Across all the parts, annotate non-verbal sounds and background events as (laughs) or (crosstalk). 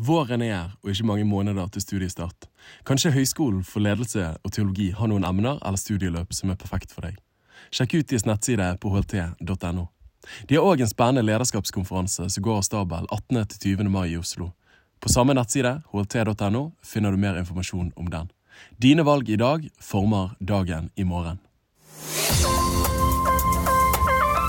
Våren er her, og ikke mange måneder til studiestart. Kanskje Høgskolen for ledelse og teologi har noen emner eller studieløp som er perfekt for deg. Sjekk ut deres nettside på hlt.no. De har òg en spennende lederskapskonferanse som går av stabel 18. til 20. mai i Oslo. På samme nettside, hlt.no, finner du mer informasjon om den. Dine valg i dag former dagen i morgen.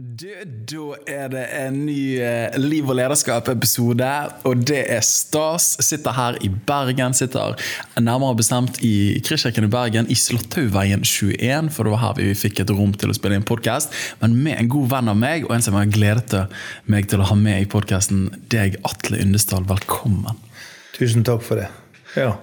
Du, da er det en ny eh, Liv og lederskap-episode, og det er stas. Sitter her i Bergen, sitter nærmere bestemt i Kristkirken i Bergen, i Slåtthaugveien 21, for det var her vi fikk et rom til å spille inn podkast. Men med en god venn av meg, og en som har gledet meg til å ha med i podkasten, deg, Atle Yndesdal. Velkommen. Tusen takk for det. Ja.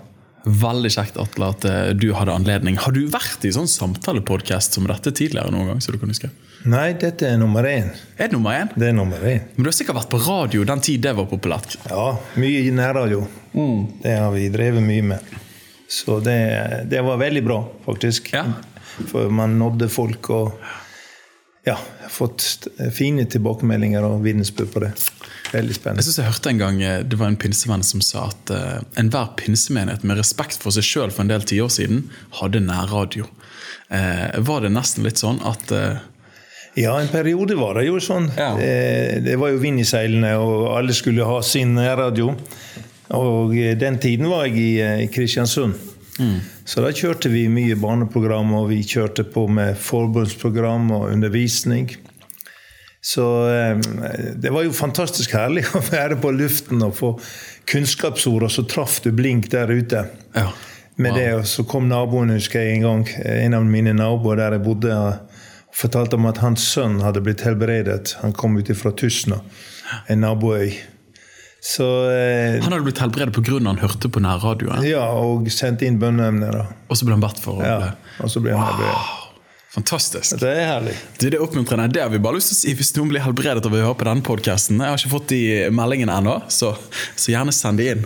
Veldig kjekt, Atle, at eh, du hadde anledning. Har du vært i sånn samtalepodkast som dette tidligere noen gang? så du kan huske? Nei, dette er nummer én. Er det nummer én? Det er nummer én. Men du har sikkert vært på radio den tid det var populært? Ja, mye i nærradio. Mm. Det har vi drevet mye med. Så det, det var veldig bra, faktisk. Ja. For man nådde folk og ja, fått fine tilbakemeldinger og vitnesbyrd på det. Veldig spennende. Jeg synes jeg hørte en gang eh, Det var en pinsevenn som sa at uh, enhver pinsemenighet med respekt for seg sjøl for en del tiår siden, hadde nærradio. Uh, var det nesten litt sånn at uh, ja, en periode var det jo sånn. Ja. Eh, det var jo vind i seilene, og alle skulle ha sin radio. Og eh, den tiden var jeg i, eh, i Kristiansund. Mm. Så da kjørte vi mye barneprogram, og vi kjørte på med forbundsprogram og undervisning. Så det var jo fantastisk herlig (laughs) å være på luften og få kunnskapsord, og så traff du blink der ute. Ja. Med det, og så kom naboen, husker jeg en gang. En av mine naboer der jeg bodde fortalte om at hans sønn hadde blitt helbredet. Han kom ut fra Tysna, en naboøy. Så, eh, han hadde blitt helbredet pga. han hørte på nærradioen? Ja, og sendte inn bønneemner. Og så ble han bedt for? Ja, og så ble han wow. helbredet. Fantastisk. Det er herlig. Det, er oppmuntrende. Det har vi bare lyst til å si hvis noen blir helbredet av å høre på denne podkasten. Jeg har ikke fått de meldingene ennå, så, så, gjerne send de inn.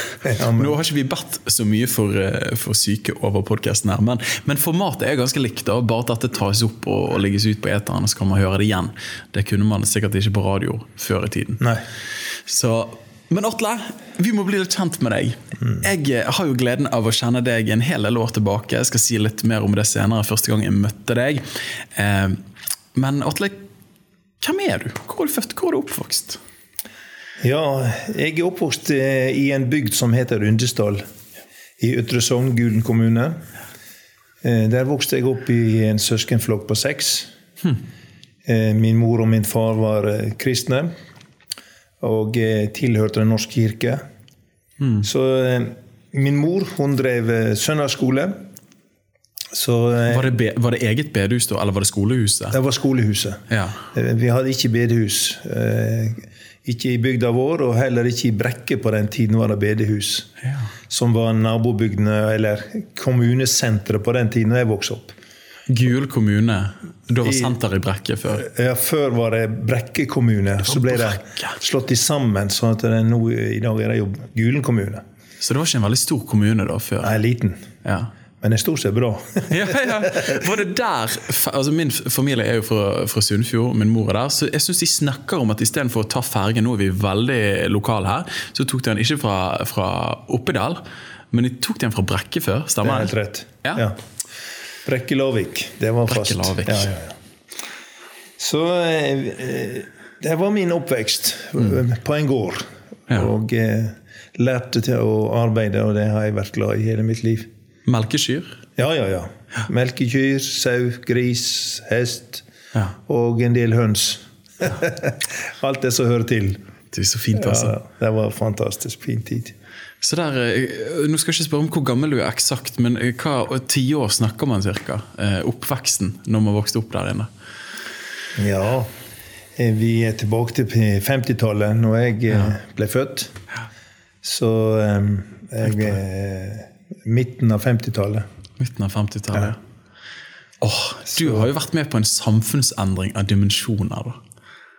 (laughs) Nå har ikke vi bedt så mye for, eh, for syke over podkasten her, men, men, formatet er ganske likt. Da, bare at dette tas opp og, og legges ut på eteren, og så kan man høre det igjen. Det kunne man sikkert ikke på radio før i tiden. Nei. Så men Atle, vi må bli litt kjent med deg. Jeg eh, har jo gleden av å kjenne deg en hel del år tilbake. Jeg skal si litt mer om det senere, første gang jeg møtte deg. Eh, men Atle, hvem er du? Hvor er du født? Hvor er du oppvokst? Ja, jeg er oppvokst eh, i en bygd som heter Undesdal. I Ytre Sogn, Gulen kommune. Der vokste jeg opp i en søskenflokk på seks. Hm. Min mor og min far var kristne og eh, tilhørte Den norske kirke. Mm. Så eh, min mor hun drev eh, søndagsskole. Så, var, det be, var, det eget bedehus da, eller var det skolehuset? Det var skolehuset. Ja. Vi hadde ikke bedehus. Ikke i bygda vår, og heller ikke i Brekke på den tiden var det bedehus. Ja. Som var nabobygdene, eller kommunesenteret på den tiden da jeg vokste opp. Gul kommune. Da var senteret i Brekke før? Ja, før var det Brekke kommune. Så ble det slått sammen, sånn at det nå, i dag er det jo Gulen kommune. Så det var ikke en veldig stor kommune da før? Nei, liten. Ja. Men det er stort sett bra. (laughs) ja, ja. Var det der, altså Min familie er jo fra, fra Sunnfjord, min mor er der. Så jeg syns de snakker om at istedenfor å ta fergen, nå er vi veldig lokale her, så tok de den ikke fra, fra Oppedal, men de tok den fra Brekke før. Stemmer det? er helt rett. Ja. ja. Brekkelavik. Det var fast. Brekkelavik. Ja, ja, ja. Så eh, det var min oppvekst mm. på en gård. Ja. Og eh, lærte til å arbeide, og det har jeg vært glad i hele mitt liv. Melkekyr? Ja, ja, ja. Melkekyr, sau, gris, hest og en del høns. (laughs) Alt det som hører til. Det er så fint, altså. Ja, det var fantastisk fin tid. Så der, eh, nå skal jeg ikke spørre om hvor gammel du er eksakt, men eh, hva tiår snakker man ca.? Eh, oppveksten når man vokste opp der inne? Ja, vi er tilbake til 50-tallet, når jeg ja. ble født. Så jeg er midten av 50-tallet. Midten av 50-tallet, ja. Oh, du har jo vært med på en samfunnsendring av dimensjoner. da.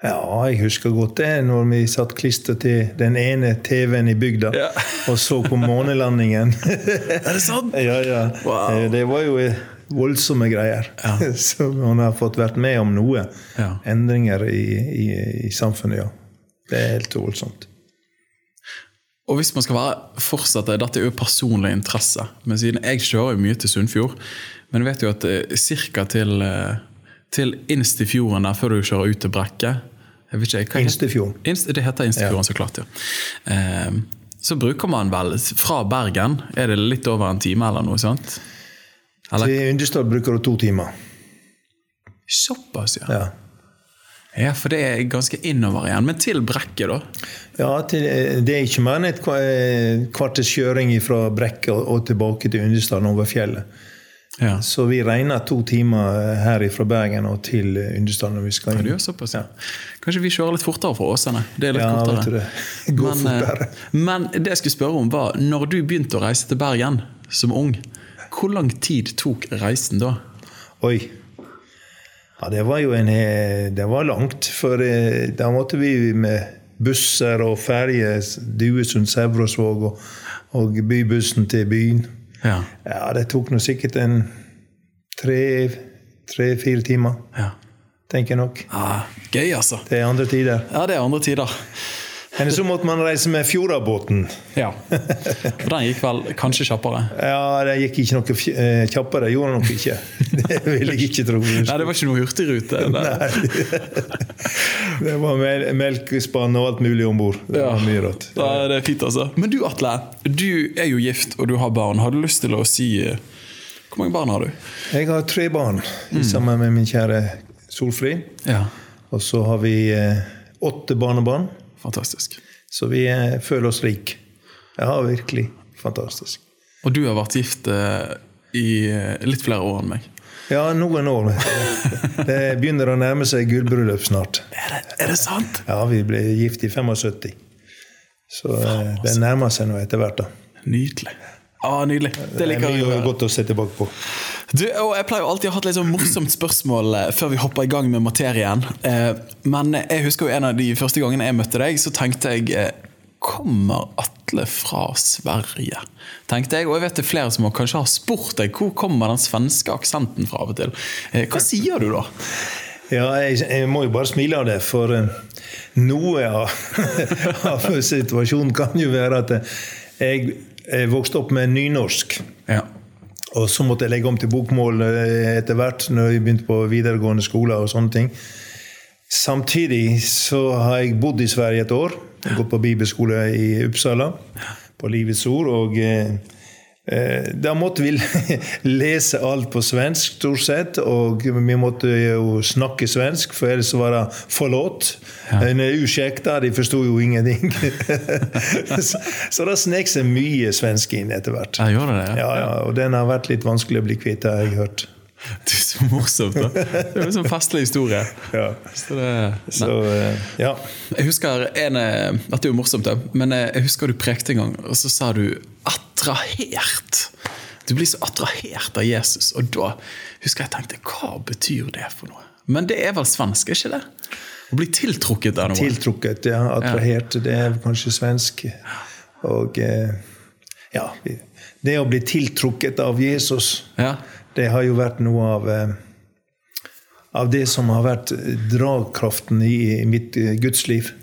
Ja, jeg husker godt det når vi satt klistra til den ene TV-en i bygda ja. og så på månelandingen. (laughs) er det sant? Ja, ja. Wow. Eh, det var jo voldsomme greier. Ja. (laughs) Så man har fått vært med om noe. Ja. Endringer i, i, i, samfunnet, ja. Det er helt voldsomt. Og hvis man skal være fortsatt, Dette er jo personlig interesse, men siden jeg kjører jo mye til Sunnfjord, men vet jo at ca. til, eh, til innst i fjorden der før du kjører ut til Brekke Instefjorden. Inst, det heter Instefjorden, så klart. ja. Eh, så bruker man vel fra Bergen Er det litt over en time eller noe sånt? Eller? Til Yndestad bruker du to timer. Såpass, ja. ja. Ja, For det er ganske innover igjen. Men til Brekke, da? Ja, til, Det er ikke mer enn et kvarters kjøring fra Brekke og tilbake til Yndestad over fjellet. Ja. Så vi regner to timer her fra Bergen og til Yndestad når vi skal inn. Ja, det såpass, ja. Kanskje vi kjører litt fortere fra Åsane? Det er litt ja, kortere. Det. (laughs) Går men, eh, fortere. men det jeg skulle spørre om var, når du begynte å reise til Bergen som ung, hvor lang tid tok reisen da? Oi. Ja, det var jo en Det var langt. For eh, da måtte vi med busser og ferje Duesund-Sævrosvåg og, og bybussen til byen. Ja. ja det tok nå sikkert en tre-fire timer. Ja. Tenker jeg nok. Ja, gøy, altså. Det er andre tider. Ja, det er andre tider. Men så måtte man reise med Fjordabåten. Ja. For den gikk vel kanskje kjappere? Ja, det gikk ikke noe eh, kjappere. Gjorde den nok ikke. (laughs) Det vil jeg ikke tro. Nei, det var ikke noe hurtigrute? Nei. Det var mel melkespann og alt mulig om bord. Det ja. var mye rått. Ja, det er fint, altså. Men du Atle, du er jo gift og du har barn. Har du lyst til å si eh, Hvor mange barn har du? Jeg har tre barn mm. sammen med min kjære Solfrid. Ja. Og så har vi eh, åtte barnebarn. Fantastisk. Så vi eh, føler oss rike. Ja, virkelig fantastisk. Og du har vært gift eh, i litt flere år enn meg? Ja, noen år. Det begynner å nærme seg gullbryllup snart. Er det, er det, sant? Ja, vi ble gift i 75. Så det nærmer seg nå etter hvert. da. Nydelig. Ah, nydelig. Det liker jeg. Mye godt å se tilbake på. Du, og jeg pleier jo alltid å ha et litt sånn morsomt spørsmål eh, før vi hopper i gang med materien. Eh, men jeg husker jo en av de første gangene jeg møtte deg, så tenkte jeg eh, Kommer Atle fra Sverige? Tenkte jeg, Og jeg vet det er flere som kanskje har spurt deg hvor kommer den svenske aksenten fra av og til. Hva sier du da? Ja, jeg, jeg, må jo bare smile av det, for noe av, (laughs) av situasjonen kan jo være at jeg jeg vokste opp med nynorsk. Ja. Og så måtte jeg legge om til bokmål eh, etter hvert når jeg begynte på videregående skole. og sånne ting. Samtidig så har jeg bodd i Sverige et år. Gått på bibelskole i Uppsala, på Livets Ord. og... Eh, da måtte vi (laughs) lese alt på svensk, stort sett. Og vi måtte jo snakke svensk, for ellers var det 'forlåt'. Ja. En ursäkta, de forsto jo ingenting. (laughs) så det snek seg mye svensk inn etter hvert. Ja, gjorde det. Ja, ja, og den har vært litt vanskelig å bli kvitt, har jeg hørt. (laughs) Det er så morsomt. da. Det er jo en sånn festlig historie. Ja. Så det, så, eh, ja. Jeg husker en, eh, Dette er jo morsomt, da, men eh, jeg husker du prekte en gang, og så sa du 'attrahert'. Du blir så attrahert av Jesus. Og da husker jeg tenkte hva betyr det for noe? Men det er vel svensk, er ikke det? Å bli tiltrukket av noe? Tiltrukket, ja. Attrahert. Det er kanskje svensk. Og ja Det å bli tiltrukket av Jesus. Ja det har jo vært noe av, eh, av det som har vært dragkraften i, mitt eh, gudsliv.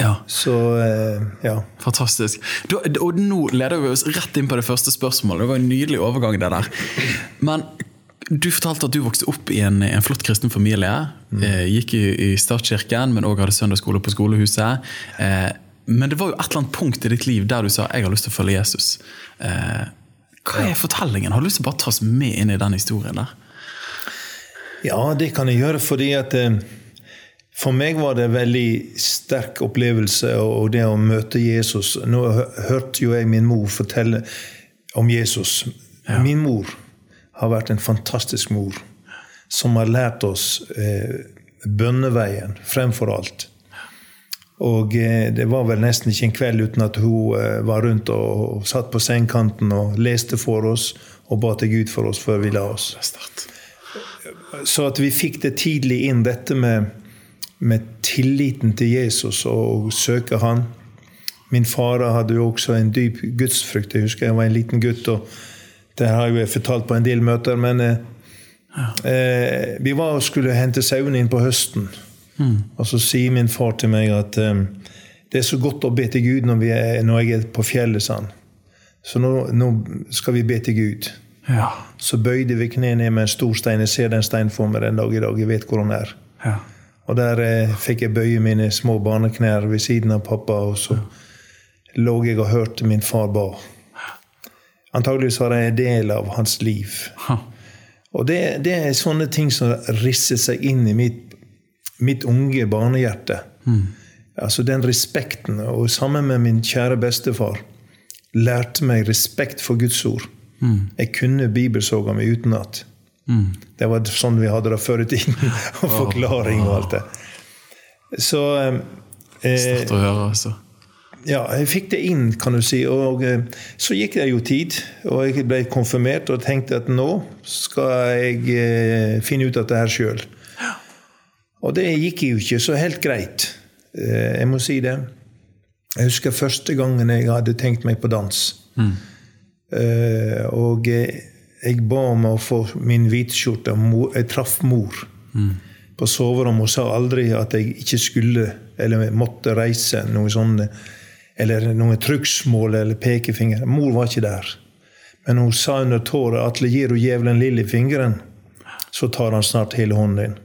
Ja. Så, eh, ja. Fantastisk. Du, og nå leder vi oss rett inn på det første spørsmålet. Det var en nydelig overgang, det der. Men du fortalte at du vokste opp i en, en flott kristen familie. Mm. gikk i, i statskirken, men òg hadde søndagsskole på skolehuset. men det var jo et eller annet punkt i ditt liv der du sa jeg har lyst til å følge Jesus. Hva er fortellingen? Har du lyst til å bare ta oss med inn i den historien der? Ja, det kan jeg gjøre, fordi at eh, for meg var det en veldig sterk opplevelse og det å møte Jesus. Nå hørte jo jeg min mor fortelle om Jesus. Ja. Min mor har vært en fantastisk mor som har lært oss eh, bønneveien fremfor alt. Og eh, det var vel nesten ikke en kveld uten at hun eh, var rundt og, satt på sengekanten og leste for oss og ba til Gud for oss før vi la oss. Så at vi fikk det tidlig inn, dette med, med tilliten til Jesus og søke Han. Min far hadde jo også en dyp gudsfrykt. Jeg husker jeg var en liten gutt. og Det har jeg fortalt på en del møter. Men eh, eh, vi var og skulle hente sauene inn på høsten. Mm. Og så sier min far til meg at um, det er så godt å be til Gud når, er, når jeg er på fjellet. Sånn. Så nå, nå, skal vi be til Gud. Ja. Så bøyde vi kneet ned med en stor stein. Jeg ser den steinen for meg den dag i dag. Jeg vet hvor den er. Ja. Og der eh, fikk jeg bøye mine små barneknær ved siden av pappa. og så... Ja lå jeg og hørte min far ba. Antageligvis var det en del av hans liv. Og det, det, er sånne ting som risser seg inn i mitt, mitt unge barnehjerte. Mm. Altså den respekten. Og sammen med min kjære bestefar lærte meg respekt for Guds ord. Mm. Jeg kunne bibelsoga meg utenat. Mm. Det var sånn vi hadde det før i tiden. (laughs) og forklaring og alt det. Så eh, Sterkt å høre, altså. Ja, jeg fikk det inn, kan du si. Og og så gikk det jo tid, og jeg ble konfirmert og tenkte at nå skal jeg eh, finne ut av det her sjøl. Og det gikk jo ikke så helt greit. Eh, jeg må si det. Jeg husker første gangen jeg hadde tenkt meg på dans. Mm. Og jeg ba om å få min hvitskjorte. Jeg traff mor mm. på soverommet. Hun sa aldri at jeg ikke skulle eller måtte reise. noe sånt eller noen trugsmål eller pekefinger. Mor var ikke der. Men hun sa under tåret Atle, gir du djevelen lillefingeren, så tar han snart hele hånden din.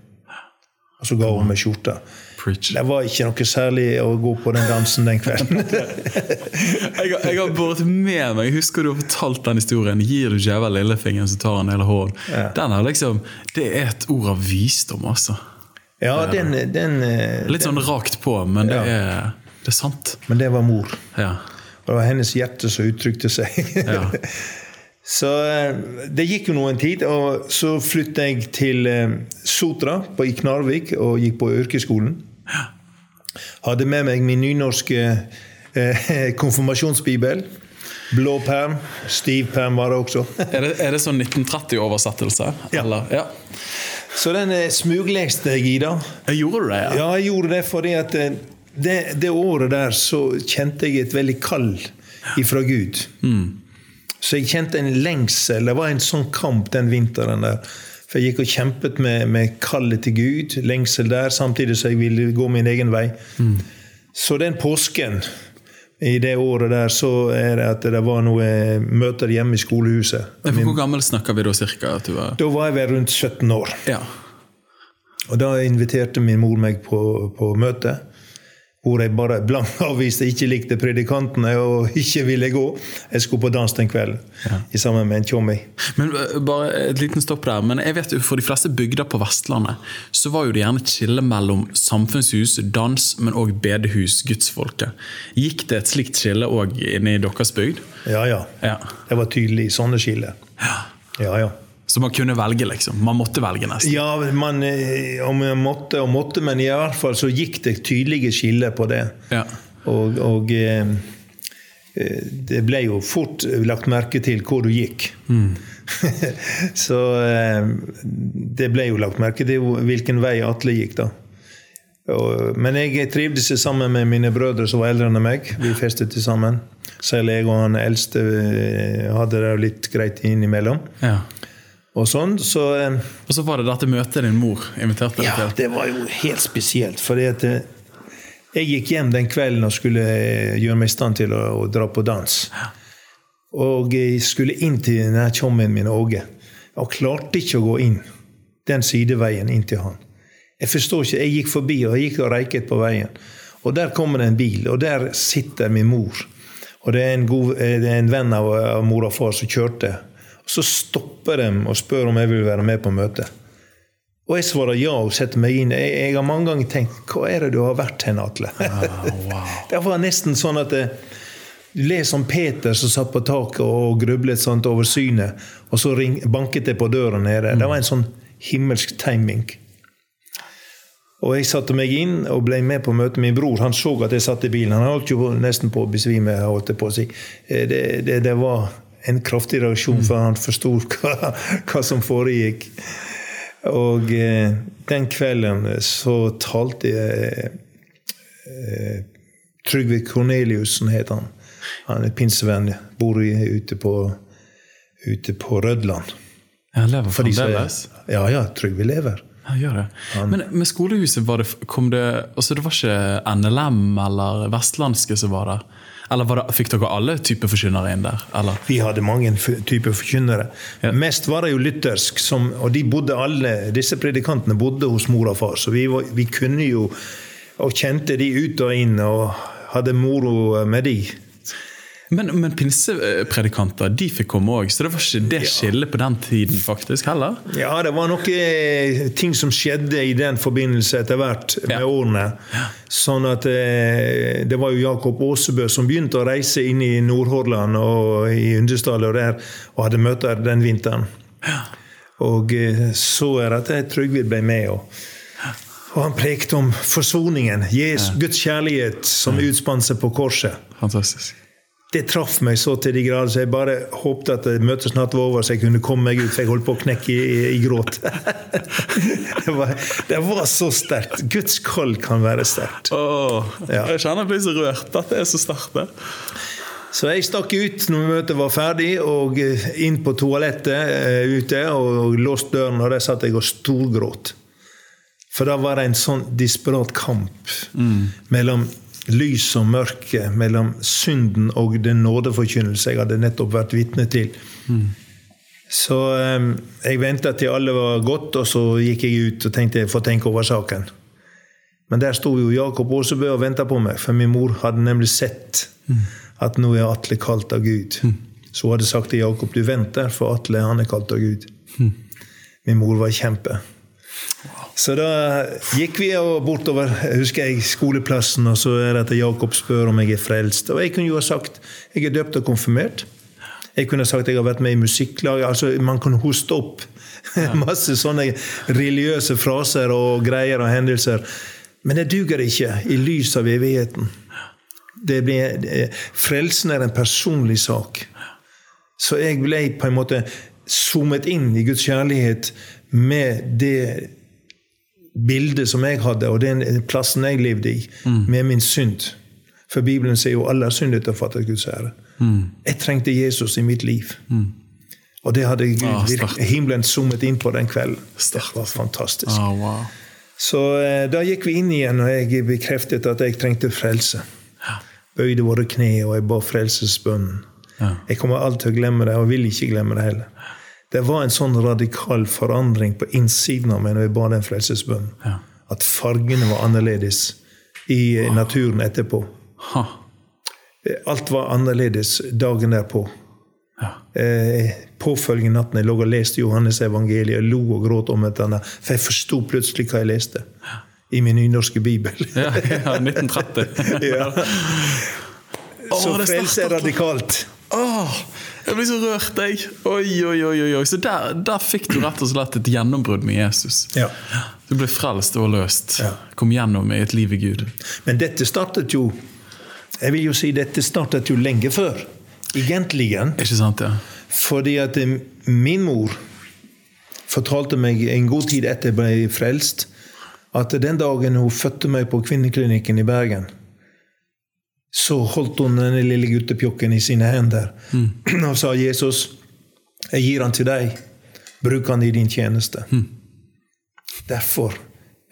Og så ga hun meg skjorta. Det var ikke noe særlig å gå på den dansen den kvelden. (laughs) jeg, har, jeg har båret med meg Husker du har fortalt den historien? Gir du djevelen lillefingeren, så tar han hele hånden. Ja. Den er liksom, Det er et ord av visdom, altså. Ja, den, den, Litt sånn rakt på, men det ja. er det er sant. Men det var mor. Ja. Og Det var hennes hjerte som uttrykte seg. Ja. (laughs) så eh, det gikk jo noen tid, og så flyttet jeg til eh, Sotra på, i Knarvik og gikk på yrkesskolen. Hadde med meg min nynorske eh, (laughs) konfirmasjonsbibel. Blå perm. Stiv perm var det også. (laughs) er, det, er det sånn 1930-oversettelse? Ja. ja. Så den eh, smugleste jeg i, da. Jeg gjorde du det? Ja, ja jeg gjorde det fordi at det, det, året der så kjente jeg et veldig kall ifra Gud. Mm. Så jeg kjente en lengsel. Det var en sånn kamp den vinteren der. For jeg gikk og kjempet med, med kallet til Gud, lengsel der, samtidig som jeg ville gå min egen vei. Mm. Så den påsken i det året der så er det at det var noe møter hjemme i skolehuset. Men Hvor gammel snakker vi da cirka? Var... Da var jeg vel rundt 17 år. Ja. Og da inviterte min mor meg på, på møte hvor jeg bare blankt (laughs) avviste, ikke likte predikantene og (laughs) ikke ville gå. Jeg skulle på dans den kvelden ja. sammen med en tjommi. Men eh, bare et liten stopp der. Men jeg vet jo For de fleste bygder på Vestlandet så var jo det gjerne et skille mellom samfunnshus, dans, men òg bedehus, gudsfolket. Gikk det et slikt skille òg inne i deres bygd? Ja, ja, ja. Det var tydelig sånne skiller. Ja. Ja, ja. Så man kunne velge, liksom? Man måtte velge nesten? Ja, man, eh, om man måtte og måtte, men i hvert fall så gikk det tydelige skiller på det. Ja. Og, og eh, eh, det ble jo fort lagt merke til hvor du gikk. Mm. (laughs) så eh, det ble jo lagt merke til hvilken vei Atle gikk, da. Og, men jeg trivdes sammen med mine brødre som var eldre enn meg. Vi festet sammen. Selv jeg og han eldste eh, hadde det litt greit innimellom. Ja og sånn. Så, eh, og så var det dette møtet din mor inviterte deg ja, til? Ja, det var jo helt spesielt. at eh, jeg gikk hjem den kvelden og skulle eh, gjøre meg i stand til å, å, dra på dans. Og jeg skulle inn til denne tjommen min Åge. Og klarte ikke å gå inn den sideveien inn til han. Jeg forstår ikke, jeg gikk forbi og jeg gikk og reiket på veien. Og der kommer det en bil, og der sitter min mor. Og det er en, god, det er en venn av, av mor og far som kjørte. Så stopper de og spør om jeg vil være med på møtet. Og jeg svarer ja og setter meg inn. Jeg, jeg har mange ganger tenkt Hva er det du har vært hen, Atle? Ah, wow. (laughs) det var nesten sånn at det, du leser om Peter som satt på taket og grublet sånt over synet, og så ring, banket det på døra nede. Mm. Det var en sånn himmelsk timing. Og jeg satte meg inn og ble med på møtet. Min bror han så at jeg satt i bilen. Han holdt jo nesten på å besvime. holdt jeg på å si. Eh, det, det, det var en kraftig reaksjon, for han forsto (laughs) hva, hva, som foregikk. Og eh, den kvelden så talte jeg eh, Trygve Korneliussen het han. Han er pinsevenn. Bor ute på, ute på Rødland. Han lever fremdeles? Ja, ja. Trygve lever. Ja, gjør det. Men med skolehuset, var det, kom det altså Det var ikke NLM eller Vestlandske som var der? Eller det, fikk dere alle typer forkynnere inn der? Eller? Vi hadde mange typer forkynnere. Ja. Mest var det jo lyttersk, som, og de bodde alle, disse predikantene bodde hos mor og far. Så vi, var, vi kunne jo og kjente de ut og inn og hadde moro med de. Men, men pinsepredikanter de fikk komme òg, så det var ikke det skillet på den tiden faktisk heller? Ja, det var noen eh, ting som skjedde i den forbindelse etter hvert med ja. årene. Sånn at eh, Det var jo Jakob Aasebø som begynte å reise inn i Nordhordland og i Undesdal og der, og hadde møter den vinteren. Ja. Og eh, så er det at Trygve ble med. og og han prekte om forsoningen, Jesus, Guds kjærlighet som utspant seg på korset. Fantastisk det traff meg så til de grader, så jeg bare håpte at møtet snart var over, så jeg kunne komme meg ut. For jeg holdt på å knekke i, i, i gråt. (laughs) det, var, det, var, så sterkt. Guds kall kan være sterkt. Oh, ja. Jeg kjenner jeg blir så rørt at det er så sterkt. Så jeg stakk ut når møtet var ferdig, og eh, inn på toalettet uh, ute og, og låste døren. Og der satt jeg og storgråt. For da var det en sånn desperat kamp mm. mellom lys og mørke, mellom synden og den nådeforkynnelse jeg hadde nettopp vært vitne til. Mm. Så um, jeg venta til alle var gått, og så gikk jeg ut og tenkte jeg får tenke over saken. Men der sto jo Jakob Aasebø og venta på meg, for min mor hadde nemlig sett mm. at nå er Atle kalt av Gud. Mm. Så hun hadde sagt til Jakob du venter, for Atle han er kalt av Gud. Mm. Min mor var kjempe. Så da gikk vi bortover husker jeg, skoleplassen, og så er det at Jakob spør om jeg er frelst. Og jeg kunne jo ha sagt jeg er døpt og konfirmert. Jeg kunne ha sagt jeg har vært med i musikklag. altså Man kunne hoste opp (laughs) masse sånne religiøse fraser og greier og hendelser. Men det duger ikke i lys av evigheten. Det blir, frelsen er en personlig sak. Så jeg ble på en måte zoomet inn i Guds kjærlighet med det bildet som jeg hadde, og den plassen jeg levde i, mm. med min synd. For Bibelen sier jo alle har syndet og fattet Guds ære. Mm. Jeg trengte Jesus i mitt liv. Mm. Og det hadde Gud, ah, himmelen zoomet inn på den kvelden. Det var fantastisk. Ah, wow. Så eh, da gikk vi inn igjen, og jeg bekreftet at jeg trengte frelse. Ja. Bøyde våre kne, og jeg ba frelsesbønnen. Ja. Jeg kommer alltid til å glemme det, og vil ikke glemme det heller. Det var en sånn radikal forandring på innsiden av meg når jeg ba den frelsesbønnen. Ja. At fargene var annerledes i oh. naturen etterpå. Ha. Alt var annerledes dagen derpå. Ja. Eh, påfølgende natten jeg lå og leste Johannes evangeliet og lo og gråt om et annet. For jeg forsto plutselig hva jeg leste. Ja. I min nynorske bibel. (laughs) ja, ja, 1930. ja. Så frelse er radikalt. Åh, jeg blir så rørt, jeg. Oi, oi, oi, oi. Så der, der, fikk du rett og slett et gjennombrudd med Jesus. Ja. Du ble frelst og løst. Ja. Kom gjennom i et liv i Gud. Men dette startet jo Jeg vil jo si dette startet jo lenge før. Egentlig. Ikke sant, ja. Fordi at eh, min mor fortalte meg en god tid etter jeg ble frelst, at den dagen hun fødte meg på kvinneklinikken i Bergen så holdt hun den lille guttepjokken i sine hender mm. (clears throat) og sa, 'Jesus, jeg gir han til deg. Bruk han i din tjeneste.' Mm. Derfor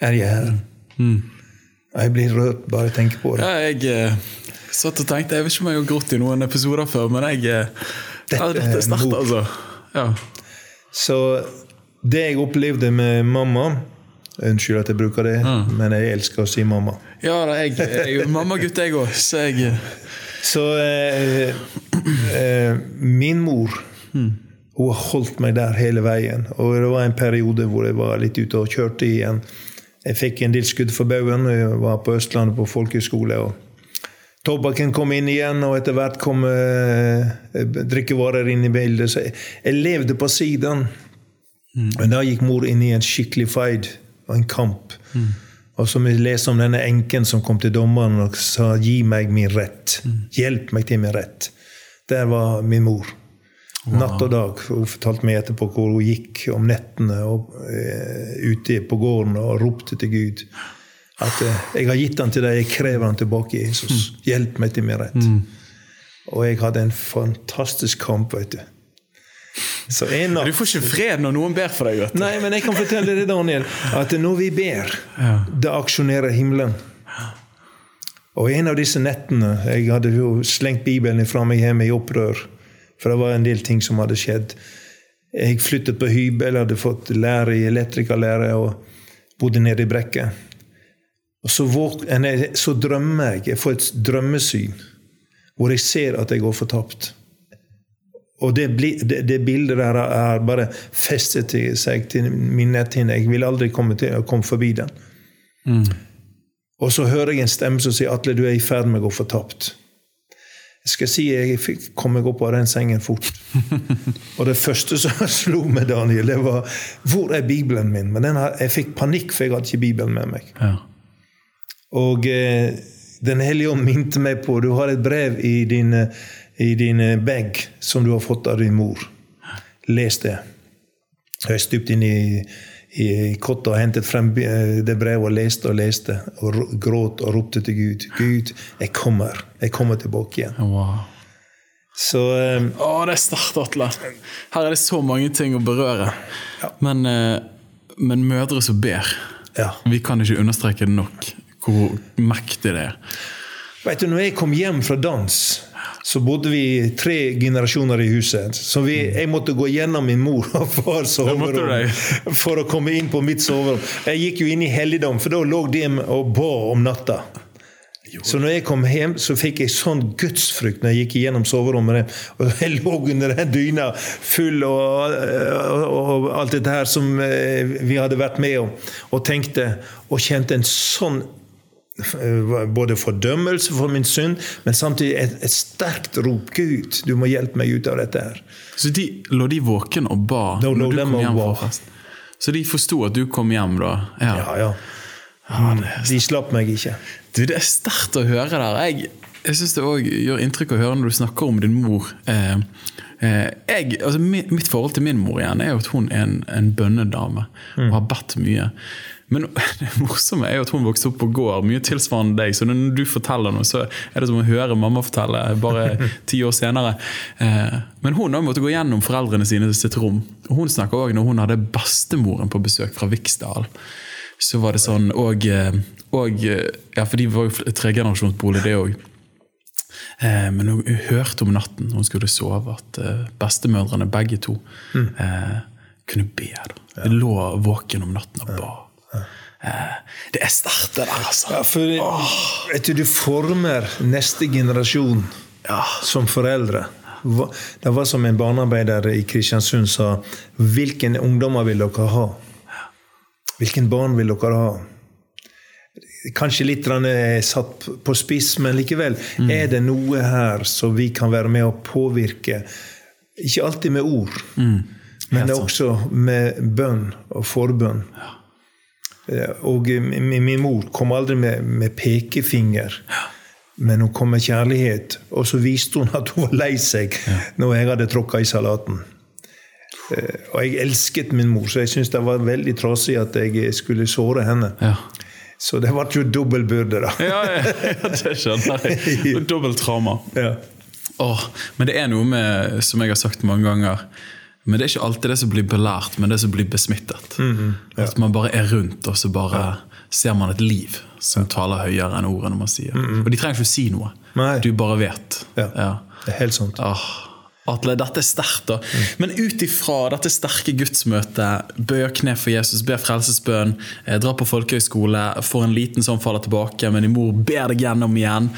er jeg her. Mm. Jeg blir rørt bare jeg tenker på det. Ja, jeg eh, satt og tenkte, Jeg vet ikke om jeg har grått i noen episoder før, men jeg eh, Dette, dette er sterkt, altså. Ja. Så det jeg opplevde med mamma Unnskyld at jeg bruker det, mm. men jeg elsker å si mamma. Ja, da, jeg, er mammagutt, jeg òg. Så, jeg... så eh, eh, min mor mm. hun har holdt meg der hele veien. Og det var en periode hvor jeg var litt ute og kjørte igjen. Jeg fikk en del skudd for baugen. Jeg var på Østlandet på folkehøyskole. Tobakken kom inn igjen, og etter hvert kom eh, drikkevarer inn i bildet. Så jeg, jeg levde på siden. Mm. Men da gikk mor inn i en skikkelig fight og en kamp. Mm. Og som vi leser om denne enken som kom til dommeren og sa 'gi meg min rett'. Mm. Hjelp meg til min rett. Der var min mor. Natt og dag. Hun fortalte meg etterpå hvor hun gikk om nettene og, uh, ute på gården og ropte til Gud. At uh, 'jeg har gitt han til deg, jeg krever han tilbake, Jesus. Hjelp meg til min rett'. Mm. Og jeg hadde en fantastisk kamp. vet du. Natt, du får ikke fred når noen ber for deg? Vet du. Nei, men jeg kan fortelle deg, Daniel, at når vi ber, ja. da aksjonerer himmelen. Og en av disse nettene Jeg hadde jo slengt Bibelen fra meg hjemme i opprør. For det var en del ting som hadde skjedd. Jeg flyttet på hybel, hadde fått lære i elektrikerlære og bodde nede i brekket. Og så, så drømmer jeg. Jeg får et drømmesyn hvor jeg ser at jeg går fortapt. Og det, det, det, bildet der har bare festet seg til min netthinne. Jeg vil aldri komme, til, komme forbi den. Mm. Og så hører jeg en stemme som sier 'Atle, du er i ferd med å gå fortapt'. Jeg skal si jeg fikk, kom meg opp av den sengen fort. (laughs) og det første som (laughs) slo meg, Daniel, det var 'Hvor er Bibelen min?' Men har, jeg fikk panikk, for jeg hadde ikke Bibelen med meg. Ja. Og eh, Den hellige ånd minte meg på Du har et brev i din, i din bag som du har fått av din mor. Les det. Jeg stupte inn i i kottet og hentet frem eh, det brevet og leste og leste. Og gråt og ropte til Gud. Gud, jeg kommer. Jeg kommer tilbake igjen. Wow. Så um, Å, det er sterkt, Atle. Her er det så mange ting å berøre. Ja. Men, men, mødre som ber ja. Vi kan ikke understreke det nok hvor mektig det er. Vet du, når jeg kom hjem fra dans så bodde vi tre generasjoner i huset. Så vi, mm. jeg måtte gå gjennom min mor og (laughs) fars soverom (laughs) for å komme inn på mitt soverom. Jeg gikk jo inn i helligdom, for da lå de og ba om natta. Så når jeg kom hjem, så fikk jeg sånn gudsfrykt når jeg gikk igjennom soverommet. Og (laughs) jeg lå under den dyna full og, og, og, alt dette her som eh, vi hadde vært med om, og tenkte og kjente en sånn både fordømmelse for min synd, men samtidig et, et, sterkt rop. Gud, du må hjelpe meg ut av dette her. Så de, lå de våken og ba no, når du kom hjem fra fest? Så de forsto at du kom hjem da? Ja, ja. ja. mm, de slapp meg ikke. Du, Det er sterkt å høre der. Jeg, jeg syns det òg gjør inntrykk å høre når du snakker om din mor. Eh, eh, jeg, altså, mitt forhold til min mor igjen er jo at hun er en, en bønnedame mm. og har bedt mye. Men (laughs) det morsomme er jo at hun vokste opp på gård, mye tilsvarende deg. Så når du forteller noe, så er det som å høre mamma fortelle bare (laughs) ti år senere. Eh, men hun har måttet gå gjennom foreldrene sine sitt rom. Og hun snakker òg når hun hadde bestemoren på besøk fra Viksdal. Så var det sånn og, eh, og Ja, for de var jo tregenerasjonsbolig, det òg. Eh, men hun hørte om natten hun skulle sove, at bestemødrene begge to mm. kunne be. Da. De lå våken om natten og ba. Eh, det er sterkt, det der, altså. Ja, for vet du, du former neste generasjon ja. som foreldre. Det var som en barnearbeider i Kristiansund sa Hvilken ungdommer vil dere ha? Hvilken barn vil dere ha? Kanskje litt satt på spiss, men likevel. Mm. Er det noe her som vi kan være med å påvirke? Ikke alltid med ord, mm. men også med bønn og forbønn. Ja. Eh, og min mor kom aldri med, med pekefinger. Men hun kom med kjærlighet. Og så viste hun at hun var lei seg når jeg hadde tråkka i salaten. Eh, og jeg elsket min mor, så jeg syntes det var veldig trasig at jeg skulle såre henne. Ja. Så det ble jo dobbel byrde, da. ja, ja, det skjønner jeg. (laughs) Dobbelt trauma. Ja. Åh, men det er noe med, som jeg har sagt mange ganger men det er ikke alltid det som blir belært, men det som blir besmittet. Mm -hmm. ja. At man bare er rundt, og så bare ja. ser man et liv som taler høyere enn ordene man sier. Mm -hmm. Og de trenger ikke å si noe. Nei. Du bare vet. Ja. Det er helt sant. Ah. Atle, dette er sterkt. da. Mm. Men ut ifra dette sterke gudsmøtet, bøyer kne for Jesus, ber frelsesbønn, eh, drar på folkehøyskole, får en liten sånn faller tilbake, men din mor ber deg gjennom igjen.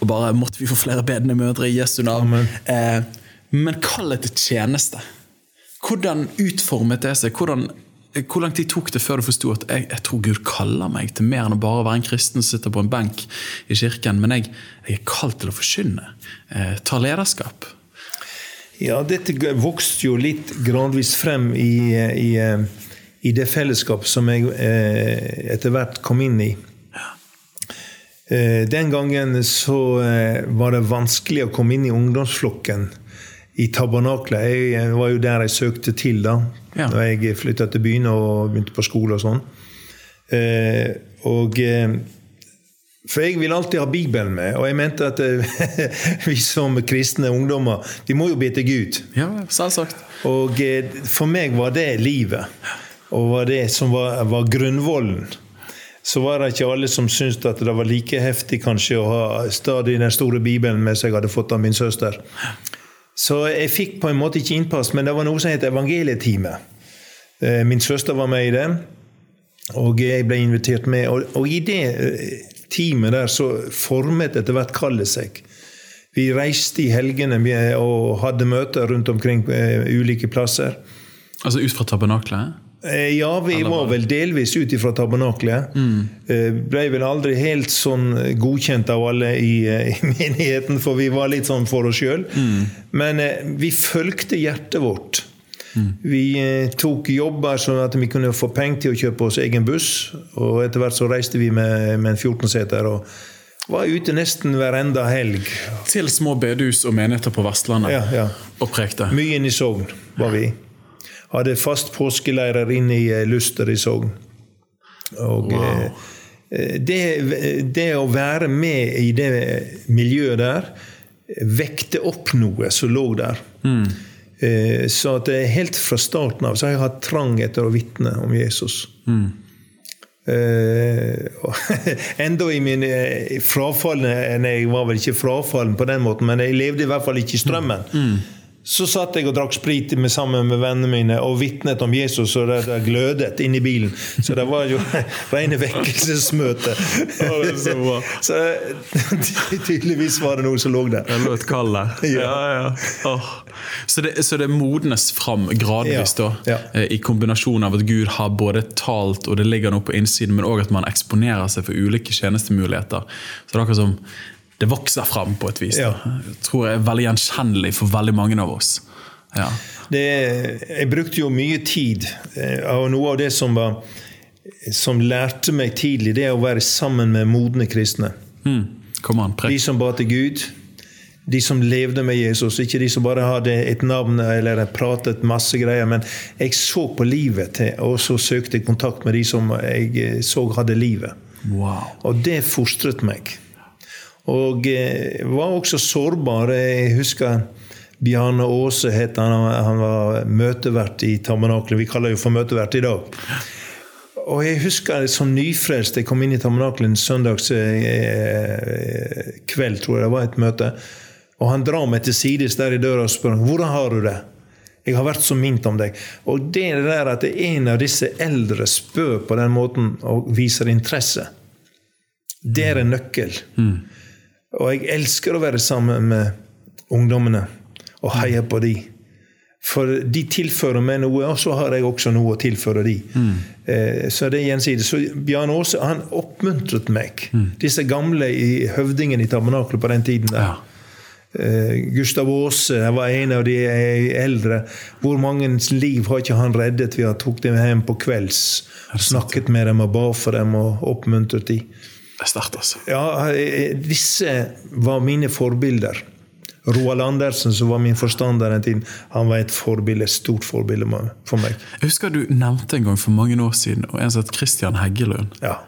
Og bare måtte vi få flere bedende mødre i Jesu navn. Eh, men kallet til tjeneste. Hvordan utformet det seg? Hvordan, hvor lang tid tok det før du forsto at jeg, jeg, tror Gud kaller meg til mer enn å bare være en kristen som sitter på en benk i kirken, men jeg, jeg er kalt til å forkynne, eh, ta lederskap? Ja, dette vokste jo litt gradvis frem i, i, i det fellesskapet som jeg eh, etter hvert kom inn i. Eh, den gangen så eh, var det vanskelig å komme inn i ungdomsflokken i tabernaklet. Jeg var jo der jeg søkte til da Ja. Når jeg flytta til byen og begynte på skole og sånn. Eh, og eh, For jeg vil alltid ha Bibelen med, og jeg mente at eh, (laughs) vi som kristne ungdommer vi må jo be til Gud. Ja, selvsagt. Og eh, for meg var det livet. Og var det som var, var grunnvollen. Så var det ikke alle som syntes at det var like heftig kanskje å ha stadig den store Bibelen med seg, hadde fått av min søster. Så jeg fikk på en måte ikke innpass, men det var noe som het evangelietime. Eh, Min søster var med i det, og jeg ble invitert med. Og, og i det eh, teamet der så formet etter hvert kallet seg. Vi reiste i helgene og hadde møter rundt omkring eh, ulike plasser. Altså ut fra tabernaklet? Eh, Ja, vi var vel delvis ut ifra tabernaklet. Mm. Ble vel aldri helt sånn godkjent av alle i, eh, (laughs) i menigheten, for vi var litt sånn for oss sjøl. Men eh, vi fulgte hjertet vårt. Vi eh, tok jobber sånn at vi kunne få penger til å kjøpe oss egen buss. Og etter hvert så reiste vi med, med en 14-seter og var ute nesten hver enda helg. Til små bedehus og menigheter på Vestlandet Ja, ja. og prekte. Mye inn i Sogn var vi. Hadde fast påskeleirer inne i eh, Luster i Sogn. Og eh, det, det å være med i det miljøet der vekte opp noe som lå der. Eh, Så at det helt fra starten av så har jeg hatt trang etter å vitne om Jesus. Mm. (laughs) Enda i min eh, frafalne Nei, jeg var vel ikke frafallen på den måten, men jeg levde i hvert fall ikke i strømmen. Så satt jeg og drakk sprit med, sammen med vennene mine og vitnet om Jesus, og det, det glødet inni bilen. Så det var jo (laughs) rene vekkelsesmøte. Er så. (laughs) Så tydeligvis var det noe som lå der. Det lå et kall der. (laughs) Ja. Ja, ja. Åh. Så, det, så det modnes fram gradvis, da, eh, i kombinasjon av at Gud har både talt og det ligger noe på innsiden, men òg at man eksponerer seg for ulike tjenestemuligheter. Så det er akkurat som det vokser fram på et vis. Ja. Tror jeg er veldig gjenkjennelig for veldig mange av oss. Ja. Det, jeg brukte jo mye tid, eh, og noe av det som, var, som lærte meg tidlig, det er å være sammen med modne kristne. Mm. Kom an, De som ba til Gud, de som levde med Jesus, ikke de som bare hadde et navn eller pratet masse greier. Men jeg så på livet til, og så søkte jeg kontakt med de som jeg eh, så hadde livet. Wow. Og det fostret meg. Og eh, var også sårbar. Jeg husker Bjarne Aase het han. Han var møtevert i Tabernaklet. Vi kaller jo for møtevert i dag. Og jeg husker som nyfrelst jeg kom inn i Tabernaklet en søndags eh, tror jeg det var et møte. Og han drar meg til sides der i døra og spør hvordan har du det. Jeg har vært så mint om deg. Og det der at en av disse eldre spør på den måten og viser interesse, det er en nøkkel. Og jeg elsker å være sammen med ungdommene og heie på de. For de tilfører meg noe, og så har jeg også noe å tilføre de. Eh, så det er gjensidig. Så Bjarne Aase han oppmuntret meg. Disse gamle i høvdingen i tabernaklet på den tiden. der. Ja. Eh, Gustav Aase var en av de eldre. Hvor mange liv har ikke han reddet ved å tok dem hjem på kvelds? Snakket med dem og ba for dem og oppmuntret dem. Det er sterkt, altså. Ja, eh, disse var mine forbilder. Roald Andersen, som var min forstander den tiden, han var et forbilde, stort forbilde for meg. Jeg husker du nevnte en gang for mange år siden og en som het Christian Heggelund. Ja.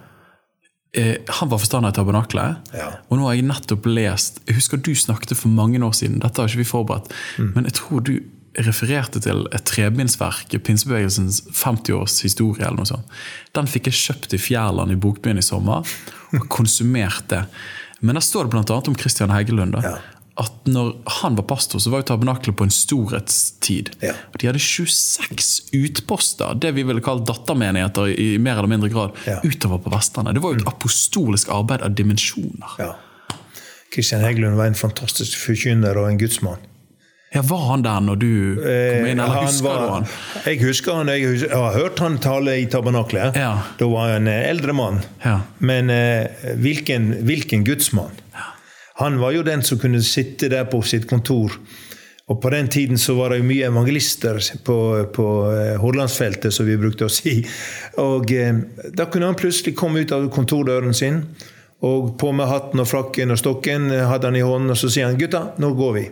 Eh, han var forstander i Tabernaklet. Ja. Og nå har jeg nettopp lest Jeg husker du snakket for mange år siden, dette har ikke vi forberedt, Mm. men jeg tror du refererte til et trebindsverk, pinsebevegelsens 50-års historie eller noe sånt. Den fikk jeg kjøpt i Fjærland i Bokbyen i sommer, og konsumerte. Men der står det annet om Christian Heggelund. da, Ja. At når han var pastor, så var jo tabernaklet på en storhetstid. Ja. De hadde 26 utposter, det vi ville kalt dattermenigheter i mer eller mindre grad, Ja. utover på Vestlandet. Det var jo et apostolisk arbeid av dimensjoner. ja. Kristian Heggelund var en fantastisk forkynner og en gudsmann. Ja, Var han der når du kom inn, eller Eh, Han husker var- du han? Jeg husker han. Jeg, husker, jeg har hørt han tale i tabernaklet. Ja. Da var han en eldre mann. Ja. Men eh, hvilken, hvilken gudsmann? Han var jo den som kunne sitte der på sitt kontor. Og på den tiden så var det jo mye evangelister på, på eh, Hordalandsfeltet, som vi brukte å si. Og eh, da kunne han plutselig komme ut av kontordøren sin, og på med hatten og frakken og stokken eh, hadde han i hånden, og så sier han 'Gutta, nå går vi'.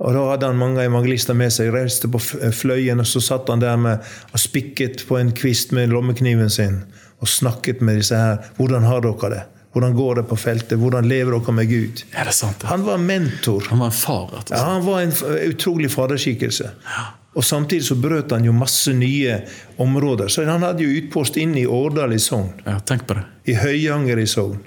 Og Da hadde han mange evangelister med seg. Reiste på Fløyen, og så satt han der med, og spikket på en kvist med lommekniven sin og snakket med disse her. 'Hvordan har dere det?' Hvordan går det på feltet? Hvordan lever dere med Gud? Er det sant? Han var mentor. Han var en far, rett Ja, han var en utrolig faderskikkelse. Ja. Og Samtidig så brøt han jo masse nye områder. Så Han hadde jo utpost inn i Årdal i Sogn. Ja, tenk på det. I Høyanger i Sogn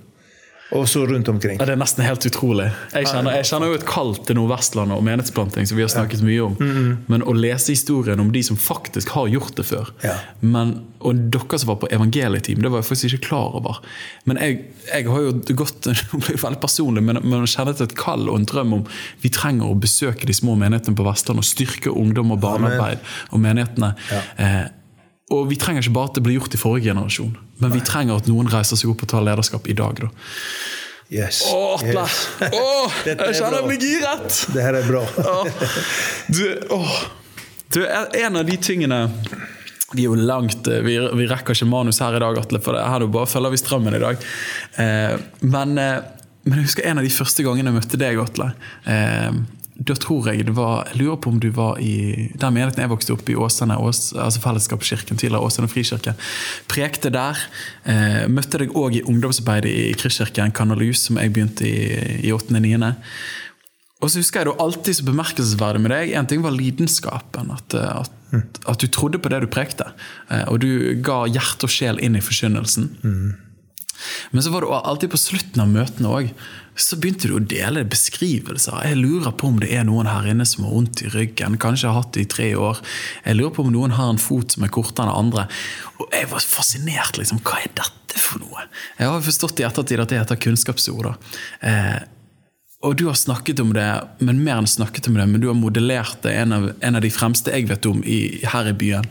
og så rundt omkring. Ja, det er nesten helt utrolig. Jeg kjenner, jeg kjenner jo et kall til Nordvestlandet og menighetsplanting, som vi har snakket mye om. Mm -hmm. Men å lese historien om de som faktisk har gjort det før ja. men, Og dere som var på evangelieteam, det var jeg faktisk ikke klar over. Men jeg, jeg har jo gått (laughs) Nå blir veldig personlig, men, men til et kall og en drøm om vi trenger å besøke de små menighetene på Vestlandet og styrke ungdom og barnearbeid og menighetene. Ja. Eh, og vi trenger ikke bare at det blir gjort i forrige generasjon, men vi trenger at noen reiser seg opp og tar lederskap i dag. da. Yes. Åh, Atle! Yes. Åh, (laughs) jeg kjenner jeg blir giret! Det her er bra. du, åh. du, en av de tingene vi er jo langt, eh, vi, vi, rekker ikke manus her i dag, Atle, for det, her bare følger vi strømmen i dag. Eh, men, eh, men, jeg husker en av de første gangene jeg møtte deg, Atle. Eh, da tror jeg det var Jeg lurer på om du var i den menigheten jeg vokste opp i, Åsane, Ås, altså Fellesskapskirken, tidligere Åsane frikirke. Prekte der. Eh, møtte deg òg i ungdomsarbeidet i Kristkirken Kanalus, som jeg begynte i, 8.-9. Og så husker jeg det alltid så bemerkelsesverdig med deg. En ting var lidenskapen. At, at, at, du trodde på det du prekte. Eh, og du ga hjerte og sjel inn i forkynnelsen. Mm. Men så var det alltid på slutten av møtene òg. Så begynte du å dele beskrivelser. Jeg lurer på om det er noen her inne som har vondt i ryggen. Kanskje har hatt det i tre år. Jeg lurer på om noen har en fot som er kortere enn andre. Og jeg var fascinert. liksom, Hva er dette for noe? Jeg har forstått i ettertid at det heter kunnskapsord. Eh, og du har snakket om det, men mer enn snakket om det, men du har modellert det. En av, en av de fremste jeg vet om i, her i byen.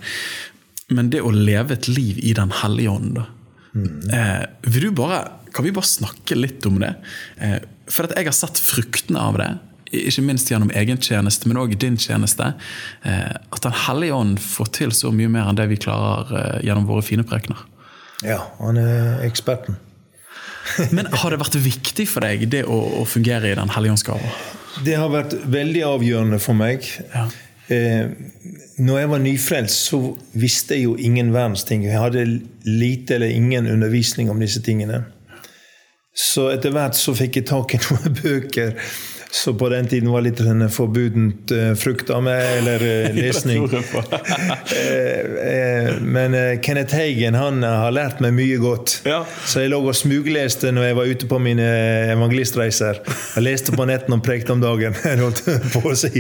Men det å leve et liv i Den hellige ånd, da. Mm. Eh, bare, kan vi bare snakke litt om det? Eh, for jeg har sett fruktene av det. Ikke minst gjennom egen tjeneste, men òg din tjeneste. Eh, at Den hellige ånd får til så mye mer enn det vi klarer eh, gjennom våre fine prekener. Ja, han er eksperten. (laughs) men har det vært viktig for deg det å, å fungere i Den hellige ånds gave? Det har vært veldig avgjørende for meg. Ja. Eh, når jeg var nyfrelst, så visste jeg jo ingen verdens ting. Jeg hadde lite eller ingen undervisning om disse tingene. Så etter hvert så fikk jeg tak i noen (laughs) bøker så på den tiden var litt sånn forbudent uh, frukt av meg, eller (laughs) uh, lesning. uh, (laughs) men Kenneth Hagen han har lært meg mye godt. Ja. Så jeg lå og smugleste når jeg var ute på mine evangelistreiser. Jeg leste på nettene og prekte om dagen. (laughs) si.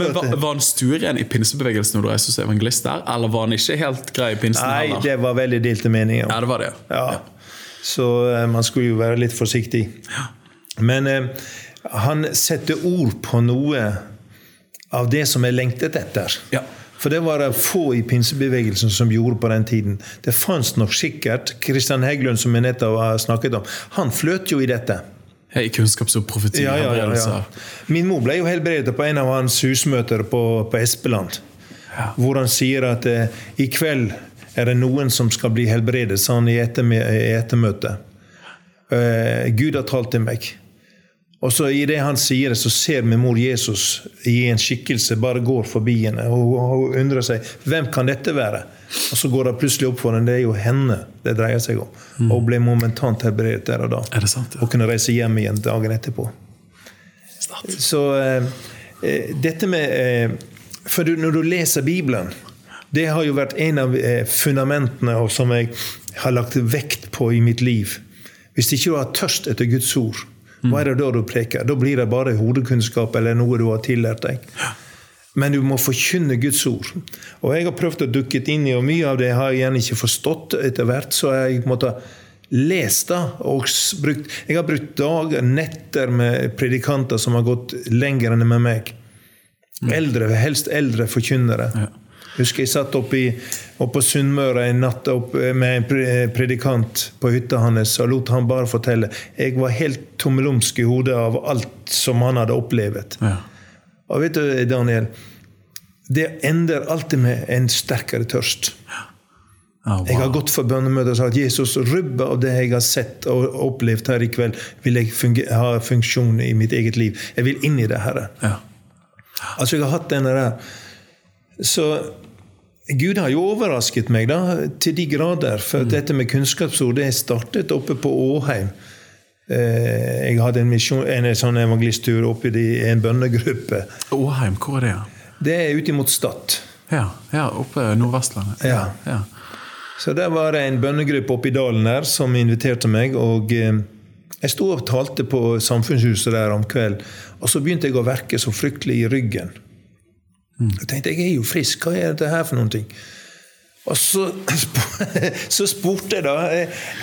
men var, var han stueren i pinsebevegelsen når du reiste som evangelist der, eller var han ikke helt grei i pinsen? Nei, heller? det var veldig delte meninger. Ja, det var det. Ja. ja. Så man skulle jo være litt forsiktig. Ja. Men han setter ord på noe av det som jeg lengtet etter. Ja. For det var det få i pinsebevegelsen som gjorde på den tiden. Det fantes nok sikkert. Kristian Heggelund, som jeg nettopp har snakket om, han fløt jo i dette. I kunnskaps- og profeti. Ja, ja, ja, Min mor ble jo helbredet på en av hans husmøter på, på Espeland. Hvor han sier at eh, i kveld er det noen som skal bli helbredet, sa han i ettermøtet. Eh, Gud har talt til meg. Og så I det han sier det, så ser min mor Jesus i en skikkelse bare går forbi henne. Og hun undrer seg hvem kan dette være. Og så går det plutselig opp for henne det er jo henne det dreier seg om. Mm. Og ble momentant helbredet der og da. Er det sant, ja? Og kunne reise hjem igjen dagen etterpå. Start. Så eh, eh, dette med eh, For du, når du leser Bibelen Det har jo vært en av eh, fundamentene som jeg har lagt vekt på i mitt liv. Hvis ikke du har tørst etter Guds ord, hva er det da du preker? Da blir det bare hodekunnskap eller noe du har tillært deg. Men du må forkynne Guds ord. Og jeg har prøvd å dukke inn i, og mye av det har jeg igjen ikke forstått etter hvert. Så jeg måtte lest det. Og brukt, jeg har brukt dager, netter med predikanter som har gått lenger enn med meg. Eldre, helst eldre forkynnere. Ja husker jeg satt oppe, i, oppe på Sunnmøre en natt med en predikant på hytta hans og lot han bare fortelle. Jeg var helt tommelumsk i hodet av alt som han hadde opplevd. Ja. Og vet du, Daniel, det ender alltid med en sterkere tørst. Oh, wow. Jeg har gått for bønnemøter og sagt at Jesus, rubbe av det jeg har sett og opplevd her i kveld, vil jeg ha funksjon i mitt eget liv. Jeg vil inn i det, Herre. Ja. Altså, jeg har hatt denne der. Så Gud har jo overrasket meg da, til de grader. For mm. dette med kunnskapsord det startet oppe på Åheim. Eh, jeg hadde en, mission, en sånn evangelisttur oppe i en bønnegruppe. Åheim, hvor er det? Det er ute mot Stad. Ja, ja, oppe Nordvestlandet. Ja. ja. Så der var det en bønnegruppe oppe i dalen der som inviterte meg. og... Eh, jeg sto og talte på Samfunnshuset der om kvelden, og så begynte jeg å verke så fryktelig i ryggen. Mm. Jeg tenkte jeg er jo frisk, hva er dette her for noen ting? Og så, (laughs) så spurte jeg da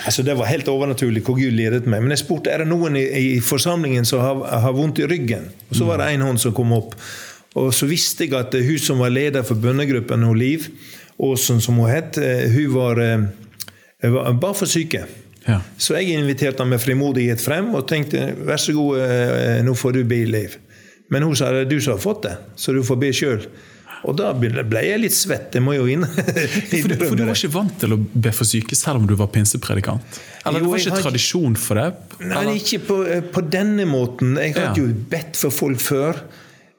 altså Det var helt overnaturlig hvor Gud ledet meg. Men jeg spurte er det noen i, i forsamlingen som har, har, vondt i ryggen. Og Så var det en hånd som kom opp. Og så visste jeg at hun som var leder for bønnegruppen, Liv Aasen, som hun het, eh, hun var, eh, var bare for syke. Ja. Så jeg inviterte ham med frimodighet frem og tenkte vær så god, eh, nå får du bli Liv. Men hun sa det er du som har fått det, så du får be sjøl. Og da ble jeg litt svett. Jeg må jo inn. (laughs) for, du, for, du var ikke vant til å be for syke selv om du var pinsepredikant? Eller jo, det var ikke tradisjon for det? Nei, ikke på, på, denne måten. Jeg hadde ja. jo bedt for folk før.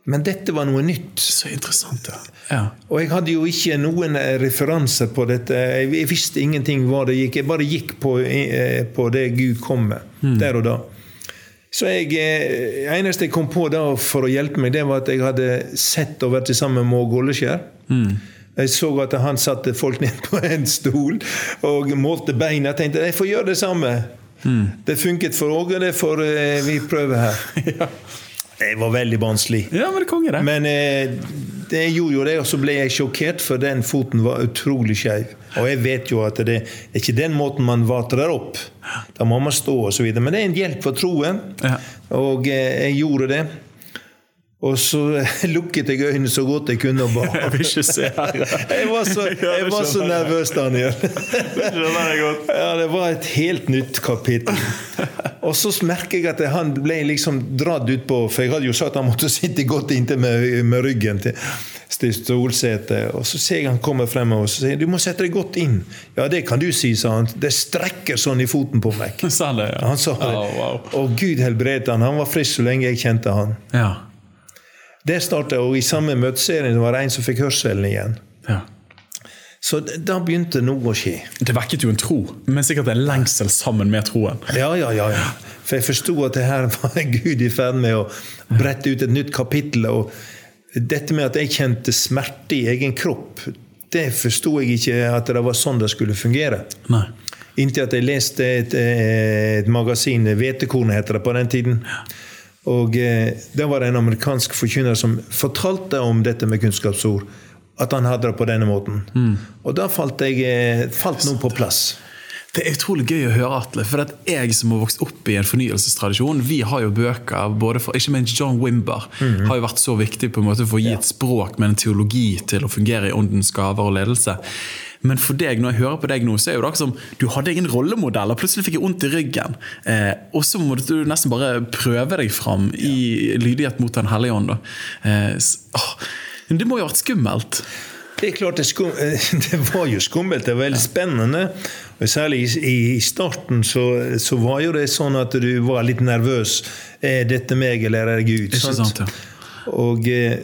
Men dette var noe nytt. Så interessant, ja. ja. Og jeg hadde jo ikke noen eh, referanser på dette. Jeg visste ingenting hva det gikk. Jeg bare gikk på, eh, på det Gud kom med, mm. der og da. Så jeg, eh, eneste jeg kom på da for å hjelpe meg, det var at jeg hadde sett og vært sammen med Åge Olleskjær. Mm. Jeg så at han satte folk ned på en stol og målte beina. Jeg tenkte jeg får gjøre det samme. Mm. Det funket for Åge, det får eh, vi prøve her. (laughs) ja. Jeg var veldig barnslig. Ja, Men det. Men eh, det gjorde jo det, og så ble jeg sjokkert, for den foten var utrolig skeiv. Og jeg vet jo at det er ikke den måten man vatrer opp. Da må man stå og så videre. Men det er en hjelp for troen, ja. og eh, jeg gjorde det. Og så (laughs) lukket jeg øynene så godt jeg kunne og ba. Jeg vil ikke se her. (laughs) Jeg var så, jeg var så nervøs, Daniel. (laughs) Ja, det var et helt nytt kapittel. Og så merker jeg at han ble liksom dratt utpå, for jeg hadde jo sagt at han måtte (laughs) sitte godt inntil med, med ryggen til, til. Og så ser jeg han kommer fremover og så sier du må sette deg godt inn. Ja, det kan du si, sa han. Det strekker sånn i foten på meg. (laughs) Sa det, ja. Han sa det. Oh, wow. Og Gud helbredet han. Han var frisk så lenge jeg kjente han. Ja. Det startet, og I samme møteserien var det en som fikk hørselen igjen. Ja. Så da begynte noe å skje. Det vekket jo en tro, men sikkert en lengsel sammen med troen. Ja, ja, ja. ja. For jeg forsto at det her (laughs) var Gud i ferd med å brette ut et nytt kapittel. Og dette med at jeg kjente smerte i egen kropp, det forsto jeg ikke at det var sånn det skulle fungere. Nei. Inntil at jeg leste et, et magasin, Hvetekornet heter det på den tiden. Og eh, Der var det en amerikansk forkynner som fortalte om dette med kunnskapsord. At han hadde det på denne måten. Mm. Og da falt, jeg, eh, falt noe på plass. Det er utrolig gøy å høre, Atle. For jeg som har vokst opp i en fornyelsestradisjon, vi har jo bøker både for, Ikke minst John Wimber mm -hmm. har jo vært så viktig på en måte for å gi et språk med en teologi til å fungere i åndens gaver og ledelse. Men for deg, når jeg hører på deg nå, så er jo det akkurat som du hadde ingen rollemodell, og plutselig fikk jeg vondt i ryggen. Eh, og så måtte du nesten bare prøve deg fram i lydighet mot Den hellige ånd. Eh, det må jo ha vært skummelt? Det er klart det, skum, (laughs) det, var jo skummelt. Det var veldig spennende. Og Særlig i, starten så, så, var jo det sånn at du var litt nervøs. Er dette meg, eller er det Gud? Ikke sant? Ja. Og, eh,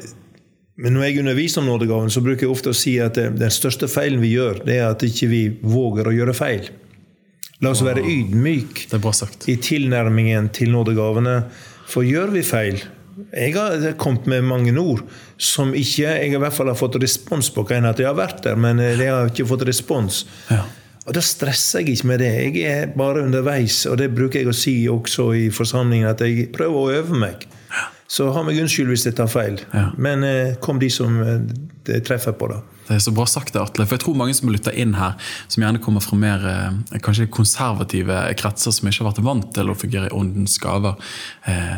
men når jeg underviser om nådegaven, så bruker jeg ofte å si at den største feilen vi gjør, det er at ikke vi våger å gjøre feil. La oss være ydmyk i tilnærmingen til nådegavene. For gjør vi feil, jeg har kommet med mange ord som ikke jeg i hvert fall har fått respons på. Kan at jeg har vært der, men jeg har ikke fått respons. Ja. Og Da stresser jeg ikke med det. Jeg er bare underveis. Og det bruker jeg å si også i forsamlingen, at jeg prøver å øve meg. Så ha meg unnskyld hvis jeg tar feil. Ja. Men eh, kom de som eh, det treffer på, da. Det er så bra sagt, Atle. For jeg tror mange som lytter inn her, som gjerne kommer fra mer eh, kanskje konservative kretser, som ikke har vært vant til å fungere i åndens gaver, eh,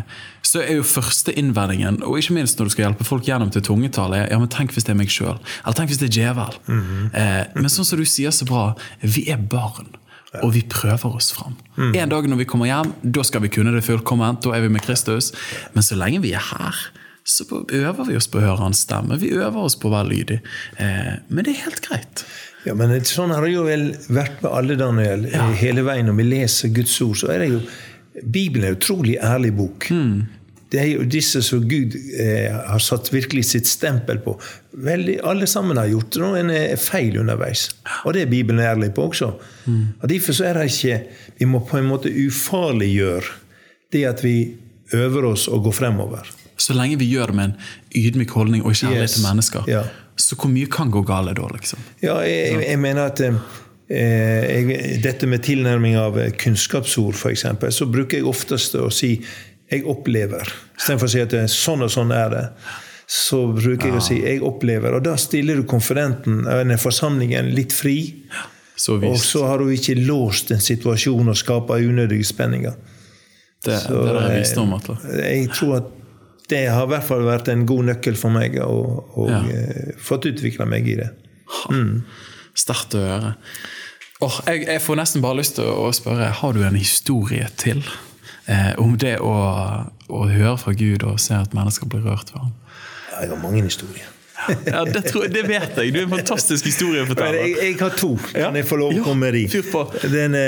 så er jo første innvendingen, og ikke minst når du skal hjelpe folk gjennom til tungetale, ja, men tenk hvis det er meg sjøl. Eller tenk hvis det er djevel. Mm -hmm. eh, men sånn som du sier så bra, vi er barn. Og vi prøver oss fram. Mm. En dag når vi kommer hjem, da skal vi kunne det fullkomment. Da er vi med Kristus. Men så lenge vi er her, så øver vi oss på å høre hans stemme. Vi øver oss på å være lydig. Eh, men det er helt greit. Ja, men Sånn har det jo vel vært med alle, Daniel. Ja. Hele veien når vi leser Guds ord, så er det jo Bibelen er en utrolig ærlig bok. Mm. Det er jo disse som Gud eh, har satt virkelig sitt stempel på. Veldig, alle sammen har gjort noen feil underveis. Og det er Bibelen ærlig på også. Mm. Og Derfor så er det ikke Vi må på en måte ufarliggjøre det at vi øver oss og går fremover. Så lenge vi gjør det med en ydmyk holdning og kjærlighet yes. til mennesker, ja. så hvor mye kan gå galt da? liksom? Ja, jeg, jeg mener at eh, jeg, dette med tilnærming av kunnskapsord, f.eks., så bruker jeg oftest å si 'jeg opplever'. Istedenfor å si at sånn og sånn er det. Så bruker jeg å si 'jeg opplever'. Og da stiller du konferenten, denne forsamlingen, litt fri. Så og så har du ikke låst en situasjon og skapa unødige spenninger. Det, så, det er visdom, Atle. Jeg tror at det har i hvert fall vært en god nøkkel for meg, og, og ja. uh, fått utvikla meg i det. Mm. Sterkt å høre. Oh, jeg, jeg, får nesten bare lyst til å spørre, har du en historie til eh, om det å, å, høre fra Gud og se at mennesker blir rørt ved ham? Ja, jeg har mange historier. ja, det, tror, det, vet jeg. Du er en fantastisk historieforteller. Jeg, jeg har to. Kan jeg få lov å komme med de? Fyr på. Den, (clears throat)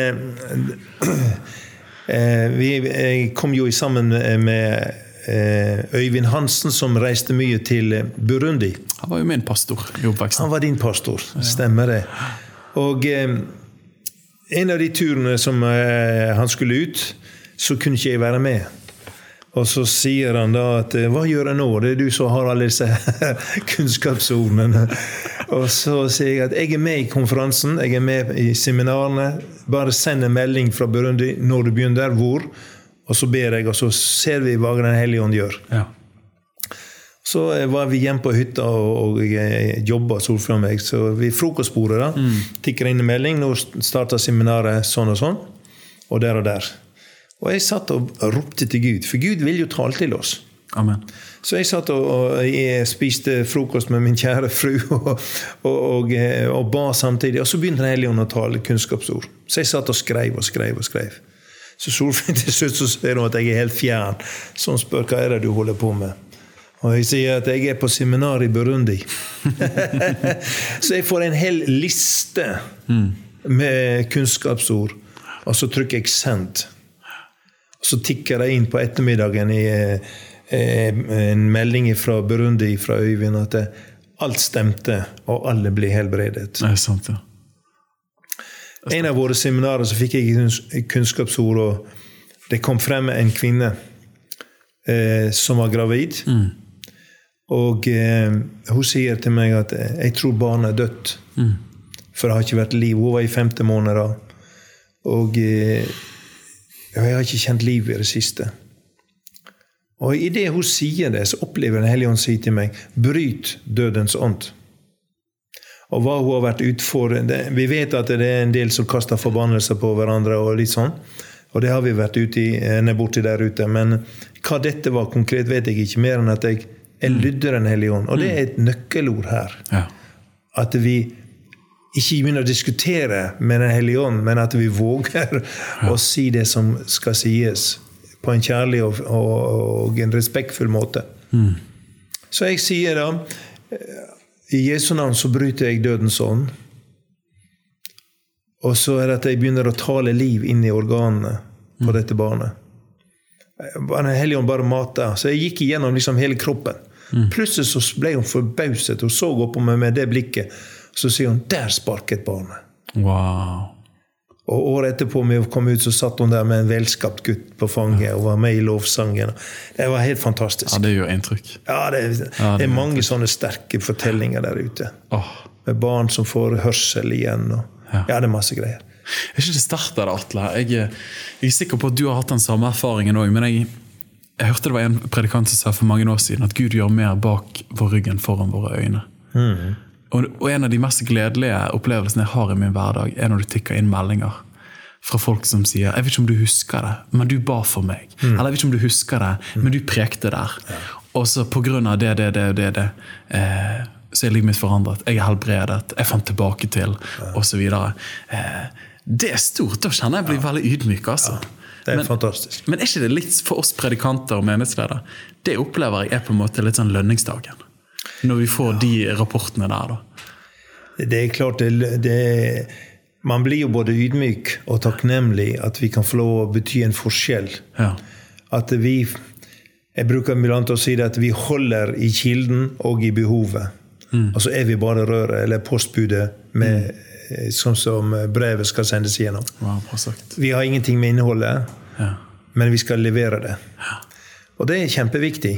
eh, vi, vi kom jo sammen med Eh, Øyvind Hansen, som reiste mye til eh, Burundi. Han var jo min pastor i oppveksten. Han var din pastor, stemmer det. Og eh, en av de turene som eh, han skulle ut, så kunne ikke jeg være med. Og så sier han da at eh, 'hva gjør jeg nå?' Det er du som har alle disse (laughs) kunnskapsordene. Og så sier jeg at jeg er med i konferansen, jeg er med i seminarene. Bare send en melding fra Burundi når du begynner, hvor. Og så ber jeg, og så ser vi hva Den hellige ånd gjør. Ja. Så eh, var vi hjemme på hytta og, og jobba solfra meg. Så vi frokostbordet da, mm. tikker inn en melding. Nå starter seminaret sånn og sånn. Og der og der. Og jeg satt og ropte til Gud, for Gud vil jo tale til oss. Amen. Så jeg satt og, og jeg spiste frokost med min kjære fru (laughs) og, og, og ba samtidig. Og så begynte Den hellige ånd å tale kunnskapsord. Så jeg satt og skrev og skrev og skrev. Så Solfrid (laughs) til slutt så ser hun at jeg er helt fjern. Så hun spør hva er det du holder på med. Og jeg sier at jeg er på seminar i Burundi. (laughs) så jeg får en hel liste med kunnskapsord, og så trykker jeg 'send'. Så tikker det inn på ettermiddagen i eh, en melding fra Burundi fra Øyvind at alt stemte, og alle ble helbredet. Det er sant, ja. En av våre seminarer så fikk jeg kunnskapsord, og det kom frem en kvinne eh, som var gravid. Mm. Og eh, hun sier til meg at eh, 'jeg tror barnet er dødt', mm. for det har ikke vært liv. Hun var i femte måned. Og eh, jeg har ikke kjent liv i det siste. Og idet hun sier det, så opplever Den hellige ånd si til meg 'bryt dødens ånd' og hva hun har vært utfor. Vi vet at det er en del som kaster forbannelser på hverandre. Og litt sånn. Og det har vi vært ute eh, borti der ute. Men hva dette var konkret, vet jeg ikke. Mer enn at jeg, jeg lydder lydde Den hellige ånd. Og det er et nøkkelord her. Ja. At vi ikke begynner å diskutere med Den hellige ånd, men at vi våger (laughs) ja. å si det som skal sies. På en kjærlig og, og, og en respektfull måte. Mm. Så jeg sier da i Jesu navn så bryter jeg dødens ånd. Og så er det at jeg begynner å tale liv inn i organene på mm. dette barnet. Den hellige ånd bare mata. Så jeg gikk igjennom liksom hele kroppen. Mm. Plutselig så ble hun forbauset. Hun så opp på meg med det blikket. Så sier hun 'Der sparket barnet'. Wow. Og året etterpå vi kom ut, så satt hun der med en velskapt gutt på fanget og var med i lovsangen. Det var helt fantastisk. Ja, Det gjør inntrykk. Ja, det, er, ja, det er mange sånne sterke fortellinger der ute. Oh. Med barn som får hørsel igjen. Og, ja. ja. det er masse greier. Er ikke det sterkt det, Atle? Jeg, jeg, er sikker på at du har hatt den samme erfaringen òg. Men jeg, jeg, hørte det var en predikant som sa for mange år siden at Gud gjør mer bak vår rygg enn foran våre øyne. Mm. Og, og, en av de mest gledelige opplevelsene jeg har i min hverdag, er når du tikker inn meldinger fra folk som sier 'Jeg vet ikke om du husker det, men du ba for meg'. Mm. Eller 'Jeg vet ikke om du husker det, men du prekte der'. Ja. Og så på grunn av det, det, det, det, det eh, så er livet mitt forandret. Jeg er helbredet, jeg fant tilbake til, ja. osv. Eh, det er stort. Da kjenner jeg blir ja. veldig ydmyk. altså. Ja. Det er men, fantastisk. Men er ikke det litt for oss predikanter og menighetsledere? Det opplever jeg er på en måte litt sånn lønningsdagen. Når vi får de rapportene der, da. Det er klart det, det, Man blir jo både ydmyk og takknemlig at vi kan få lov å bety en forskjell. Ja. At vi Jeg bruker blant å si det at vi holder i kilden og i behovet. Mm. Altså er vi bare røret eller postbudet med, mm. sånn som brevet skal sendes igjennom. Wow, vi har ingenting med innholdet, ja. men vi skal levere det. Ja. Og det er kjempeviktig.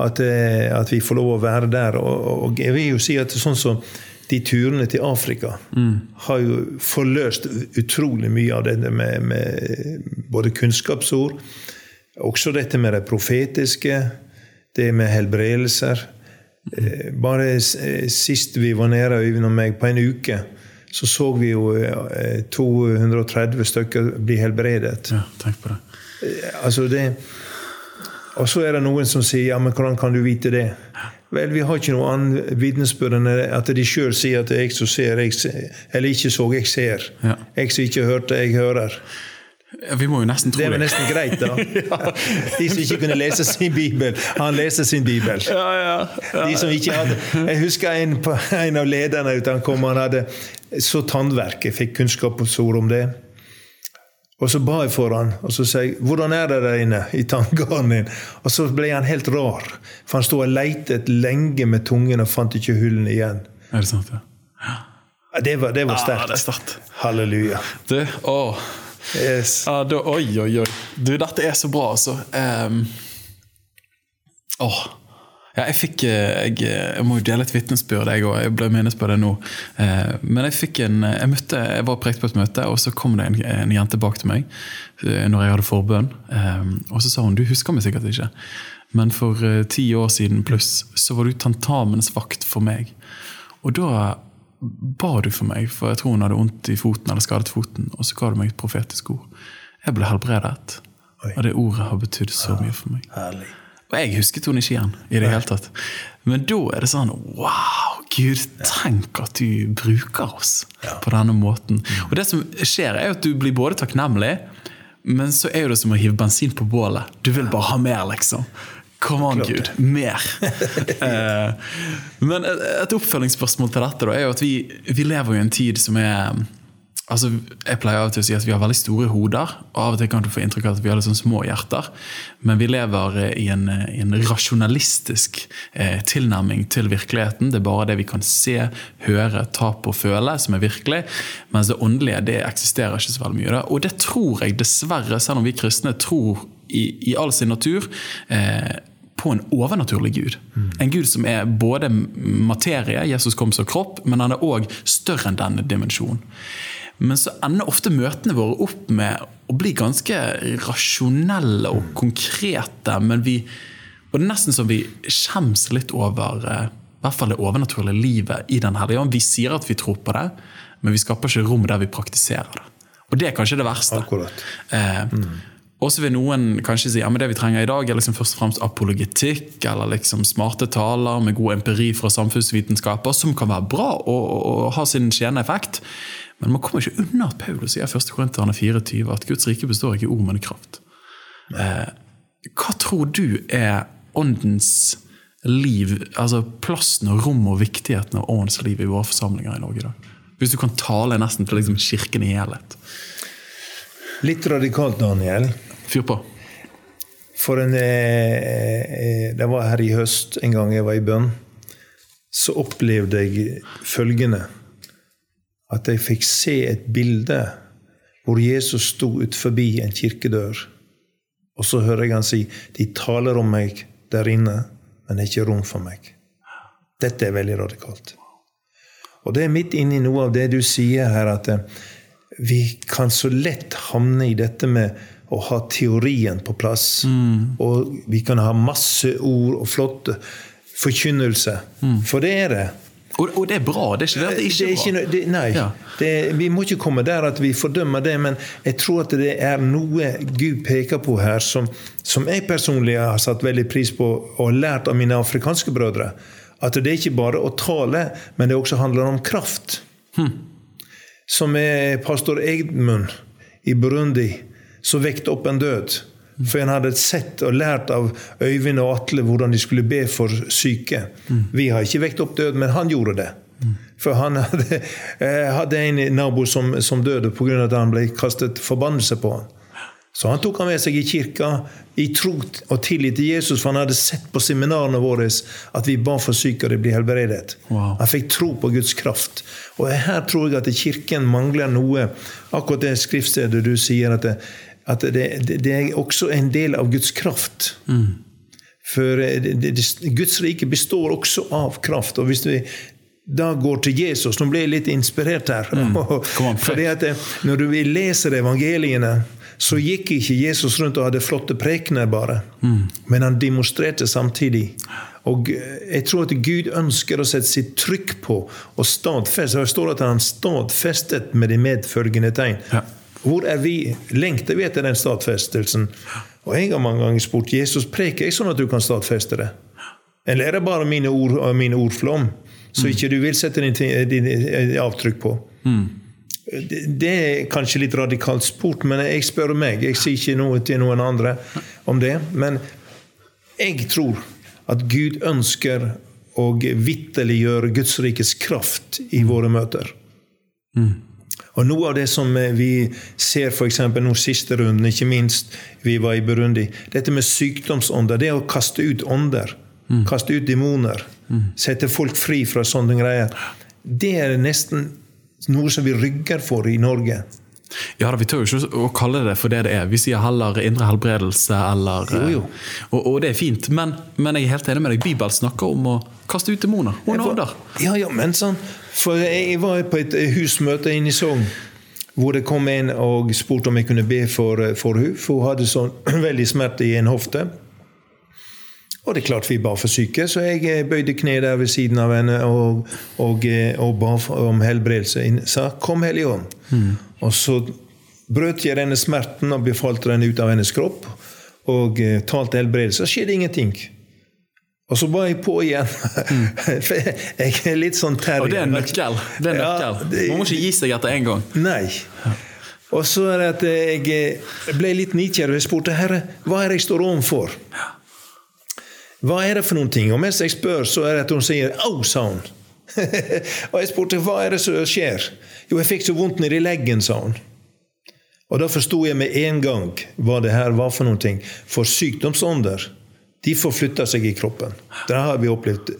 At, eh, at, vi får lov å være der. Og, og jeg vil jo si at sånn som de turene til Afrika mm. har jo forløst utrolig mye av dette med, med både kunnskapsord, også dette med det profetiske, det med helbredelser. Mm. Bare sist vi var nede, Øyvind og meg, på en uke, så så vi jo 230 stykker bli helbredet. Ja, tenk på det. Altså det og så er det noen som sier ja, men hvordan kan du vite det? Vel, vi har ikke noe annet vitnesbyrd enn at de sjøl sier at jeg som ser, jeg ser, eller ikke så, jeg ser. Ja. Jeg som ikke hørte, jeg hører. Vi må jo nesten tro det. Det var nesten greit, da. (laughs) ja. De som ikke kunne lese sin bibel, han leser sin bibel. Ja, De som ikke hadde Jeg husker en, en av lederne han kom, han hadde så tannverk. Jeg fikk kunnskapsord om det. Og så ba jeg for han, og så sa jeg 'Hvordan er det der inne i tanngaren din?' Og så ble han helt rar, for han sto og leitet lenge med tungen og fant ikke hullene igjen. Er det sant, ja? ja det var, det var sterkt. Ja. Halleluja. Du, å. Yes. Ja, da, oi, oi, oi. Du, dette er så bra, altså. Um, åh. Ja, jeg fikk eh, jeg, jeg, må jo dele et vitnesbyrd, jeg òg. Jeg ble minnes på det nå. Eh, men jeg fikk en Jeg møtte, jeg var prekt på et møte, og så kom det en, en jente bak til meg eh, når jeg hadde forbønn. Og så sa hun du husker meg sikkert ikke, men for ti år siden pluss så var du tentamens vakt for meg. Og da ba du for meg, for jeg tror hun hadde vondt i foten eller skadet foten, og så ga du meg et profetisk ord. Jeg ble helbredet. Oi. Og det ordet har betydd så mye for meg. Herlig. Og jeg husket henne ikke igjen. i det hele tatt. Men da er det sånn Wow! Gud, tenk at du bruker oss på denne måten. Og det som skjer, er at du blir både takknemlig, men så er det som å hive bensin på bålet. Du vil bare ha mer, liksom. Come on, Gud. Mer! (laughs) Eh, men et oppfølgingsspørsmål til dette da, er jo at vi, vi lever i en tid som er Altså, jeg pleier av og til å si at vi har veldig store hoder, og av og til kan du få inntrykk av at vi har litt sånn små hjerter. Men vi lever i en, eh, i en rasjonalistisk eh, tilnærming til virkeligheten. Det er bare det vi kan se, høre, ta på og føle som er virkelig. Mens det åndelige det eksisterer ikke så veldig mye. Da. Og det tror jeg dessverre, selv om vi kristne tror i, i all sin natur, eh, på en overnaturlig gud. Mm. En gud som er både materie, Jesus kom som kropp, men han er òg større enn denne dimensjonen. Men så ender ofte møtene våre opp med å bli ganske rasjonelle og konkrete. Men vi, og det er nesten som vi skjems litt over eh, i hvert fall det overnaturlige livet i Den hellige ånd. Vi sier at vi tror på det, men vi skaper ikke rom der vi praktiserer det. Og det er kanskje det verste. Akkurat. Eh, mm. Og så vil noen kanskje si ja, men det vi trenger i dag, er liksom først og fremst apologetikk, eller liksom smarte taler med god empiri fra samfunnsvitenskaper, som kan være bra og, og, og ha sin skjene effekt. Men man kommer ikke unna at Paulus sier 1. Korinterne 24 at Guds rike består ikke i ord, men i kraft. Eh, hva tror du er åndens liv, altså plassen og rom og viktigheten av åndens liv i våre forsamlinger i Norge i dag? Hvis du kan tale nesten til liksom kirken i helhet. Litt radikalt, Daniel. Fyr på. For en, eh, eh, Det var her i høst, en gang jeg var i bønn. Så opplevde jeg følgende at jeg fikk se et bilde hvor Jesus sto ut forbi en kirkedør. Og så hører jeg han si de taler om meg der inne, men det er ikke rom for meg. Dette er veldig radikalt. Og det er midt inni noe av det du sier her, at eh, vi kan så lett havne i dette med å ha teorien på plass. Mm. Og vi kan ha masse ord og flott forkynnelse. Mm. For det er det. Og, og, det er bra? Det er ikke det at det ikke er, bra? Det, nei. Ja. Det, vi må ikke komme der at vi fordømmer det, men jeg tror at det er noe Gud peker på her, som, som jeg personlig har satt veldig pris på og lært av mine afrikanske brødre. At det er ikke bare å tale, men det også handler om kraft. Hm. Som er pastor Edmund i Burundi, som vekket opp en død. For han hadde sett og lært av Øyvind og Atle hvordan de skulle be for syke. Vi har ikke vekt opp død, men han gjorde det. For han hadde, (laughs) eh, hadde, en nabo som, som døde pga. at han ble kastet forbannelse på ham. Så han tok han med seg i kirka i tro og tillit til Jesus, for han hadde sett på seminarene våre at vi ba for syke, og de ble helbredet. Wow. Han fikk tro på Guds kraft. Og her tror jeg at Kirken mangler noe. Akkurat det skriftstedet du sier, at det, at det, det er også en del av Guds kraft. Mm. For det, Guds rike består også av kraft. og hvis vi da går til Jesus Nå ble jeg litt inspirert her. Mm. (laughs) Fordi at Når vi leser evangeliene, så gikk ikke Jesus rundt og hadde flotte prekener, bare. Mm. Men han demonstrerte samtidig. Og jeg tror at Gud ønsker å sette sitt trykk på og stadfeste. Det står at han stadfestet med de medfølgende tegn. Ja. Hvor er vi? Lengter vi etter den stadfestelsen? Og jeg har mange ganger spurt Jesus preker jeg sånn at du kan stadfeste det. Eller er det bare mine ord og mine ordflom, så mm. ikke du vil sette din, din avtrykk på? Mm. Det er kanskje litt radikalt spurt, men jeg spør meg. Jeg sier ikke noe til noen andre om det. Men jeg tror at Gud ønsker å vitterliggjøre Guds rikes kraft i våre møter. Mm. Og Noe av det som vi ser f.eks. nå siste runden, ikke minst vi var i Burundi, dette med sykdomsånder, det å kaste ut ånder, mm. kaste ut demoner, mm. sette folk fri fra sånne greier, det er nesten noe som vi rygger for i Norge. Ja, da, Vi tør jo ikke å kalle det for det det er. Vi sier heller indre helbredelse eller jo, jo. Eh, og, og, det er fint, men, men, jeg er helt enig med deg. Bibelen snakker om å kaste ut demoner. Var, ja, ja, men sånn For jeg var på et husmøte inne i Sogn hvor det kom en og spurte om jeg kunne be for, for henne. For hun hadde sånn (clears throat) veldig smerte i en hofte. Og det er klart vi ba for syke, så jeg eh, bøyde kne der ved siden av henne og, og, eh, og ba om helbredelse. Jeg sa 'Kom, Hellige Ånd'. Mm. Og så brøt jeg denne smerten og befalte den ut av hennes kropp. Og talte helbredelse. Så skjedde ingenting. Og så var jeg på igjen. (laughs) For jeg er litt sånn terrier. Og det er en nøkkel. Det er nøkkel. Man må ikke gi seg etter én gang. Nei. Og så er det at jeg ble litt nidkjær og jeg spurte Herre, hva er det jeg står overfor? Hva er det for noen ting? Og mens jeg spør, så er det at hun sier 'au', sa hun. (laughs) og jeg spurte hva er det som skjer. Jo, jeg fikk så vondt nedi leggen, sa hun. Og da forsto jeg med en gang hva det her var for noen ting. For sykdomsånder, de forflytter seg i kroppen. Det har vi opplevd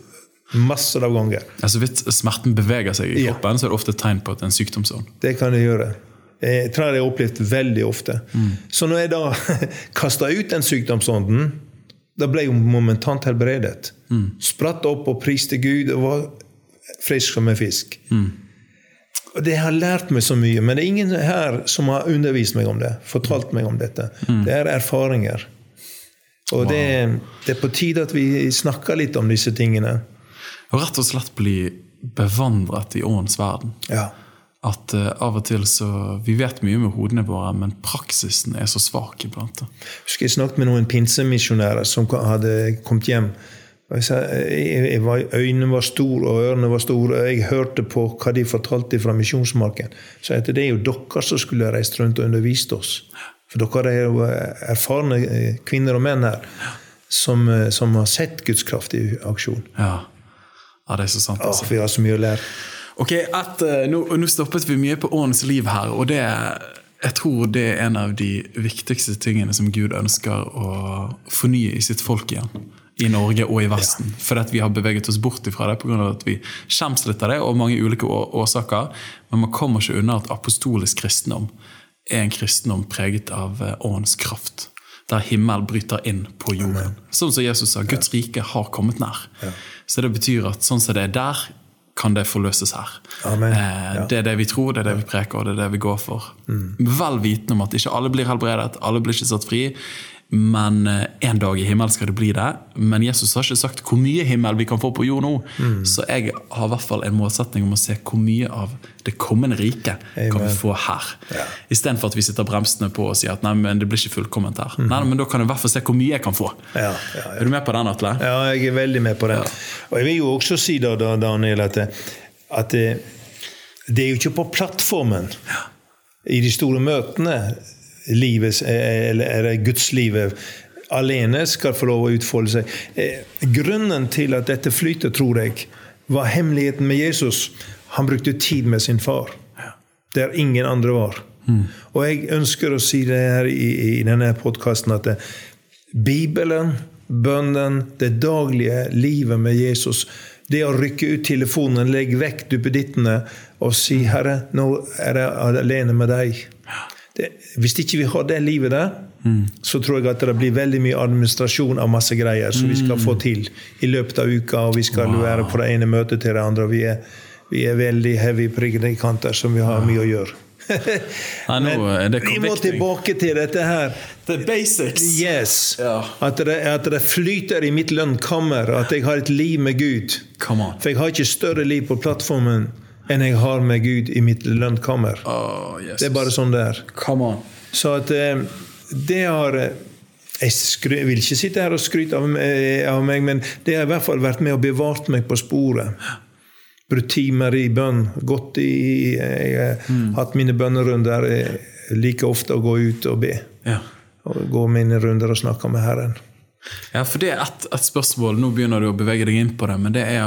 masser av ganger. Altså Hvis smerten beveger seg i kroppen, ja. så er det ofte et tegn på at det er en sykdomsånd? Det kan det gjøre. Jeg tror jeg har opplevd veldig ofte. Mm. Så når jeg da (laughs) kasta ut den sykdomsånden da ble jeg momentant helbredet. Mm. Spratt opp og priste Gud og var frisk som en fisk. Mm. Og Det har lært meg så mye, men det er ingen her som har undervist meg om det. Fortalt meg om dette. Mm. Det er erfaringer. Og wow. det, det, er på tide at vi snakker litt om disse tingene. Og rett og slett bli bevandret i åndens verden. Ja at uh, av og til så Vi vet mye med hodene våre, men praksisen er så svak iblant. Husker jeg snakket med noen pinsemisjonærer som hadde kommet hjem. Sa, jeg, jeg var, øynene var store, og ørene var store. og Jeg hørte på hva de fortalte fra misjonsmarken. Så det er jo dere som skulle reist rundt og undervist oss. For dere er jo erfarne eh, kvinner og menn her som, eh, som har sett Guds kraft i aksjon. Ja, ja det er så sant. Altså. Ja, vi har så mye å lære. Ok, et, eh, nå, nå, stoppet vi mye på Årens liv her, og det, jeg tror det er en av de viktigste tingene som Gud ønsker å fornye i sitt folk igjen. I Norge og i Vesten. Ja. Fordi vi har beveget oss bort ifra det pga. at vi skjems litt av det, og mange ulike årsaker. Men man kommer ikke unna at apostolisk kristendom er en kristendom preget av eh, åndens kraft. Der himmel bryter inn på jorden. Sånn som Jesus sa, Guds rike har kommet nær. Ja. Så det betyr at sånn som det er der, kan det forløses her. Amen. Eh, ja. Det er det vi tror, det er det vi preker, og det er det vi går for. Mm. Vel vitende om at ikke alle blir helbredet, alle blir ikke satt fri. Men eh, en dag i himmelen skal det bli det. Men Jesus har ikke sagt hvor mye himmel vi kan få på jord nå. Mm. Så jeg har i hvert fall en målsetning om å se hvor mye av det kommende riket kan vi få her. Ja. Istedenfor at vi sitter bremsene på og sier at nei, men det blir ikke fullkomment her. Mm. Nei, men Da kan jeg i hvert fall se hvor mye jeg kan få. Ja, ja, er du med på den, Atle? Ja, jeg er veldig med på den. Og jeg vil jo også si da, Daniel, at, at det, det er jo ikke på plattformen i de store møtene livet, eller, eller gudslivet alene skal få lov å utfolde seg. Eh, grunnen til at dette flyter, tror jeg, var hemmeligheten med Jesus. Han brukte tid med sin far, der ingen andre var. Mm. Og jeg ønsker å si det her i, i denne podkasten at det, Bibelen, bønnen, det daglige livet med Jesus det å rykke ut telefonen, legge vekk duppedittene og si 'Herre, nå er jeg alene med deg'. Hvis ikke vi har det livet der, mm. så tror jeg at det blir veldig mye administrasjon av masse greier som vi skal få mm. til i løpet av uka, og vi skal wow. være på det ene møtet til det andre. Vi er, vi er veldig heavy prignikanter som vi har mye å gjøre. (laughs) Men vi må tilbake til dette her. The basics. Yes. Ja. At, det, at, det, flyter i mitt lønnkammer. At jeg har et liv med Gud. For jeg har ikke større liv på plattformen enn jeg har med Gud i mitt lønnkammer. Oh, det er bare sånn det er. Så at eh, det har eh, Jeg vil ikke sitte her og skryte av, av meg, men det har i hvert fall vært med og bevart meg på sporet brukt timer i bønn. Gått i, jeg har mm. hatt mine bønnerunder. like ofte å gå ut og be. Ja. Og gå mine runder og snakke med Herren. Ja, for det er et, et, spørsmål, nå begynner du å bevege deg inn på det, men det er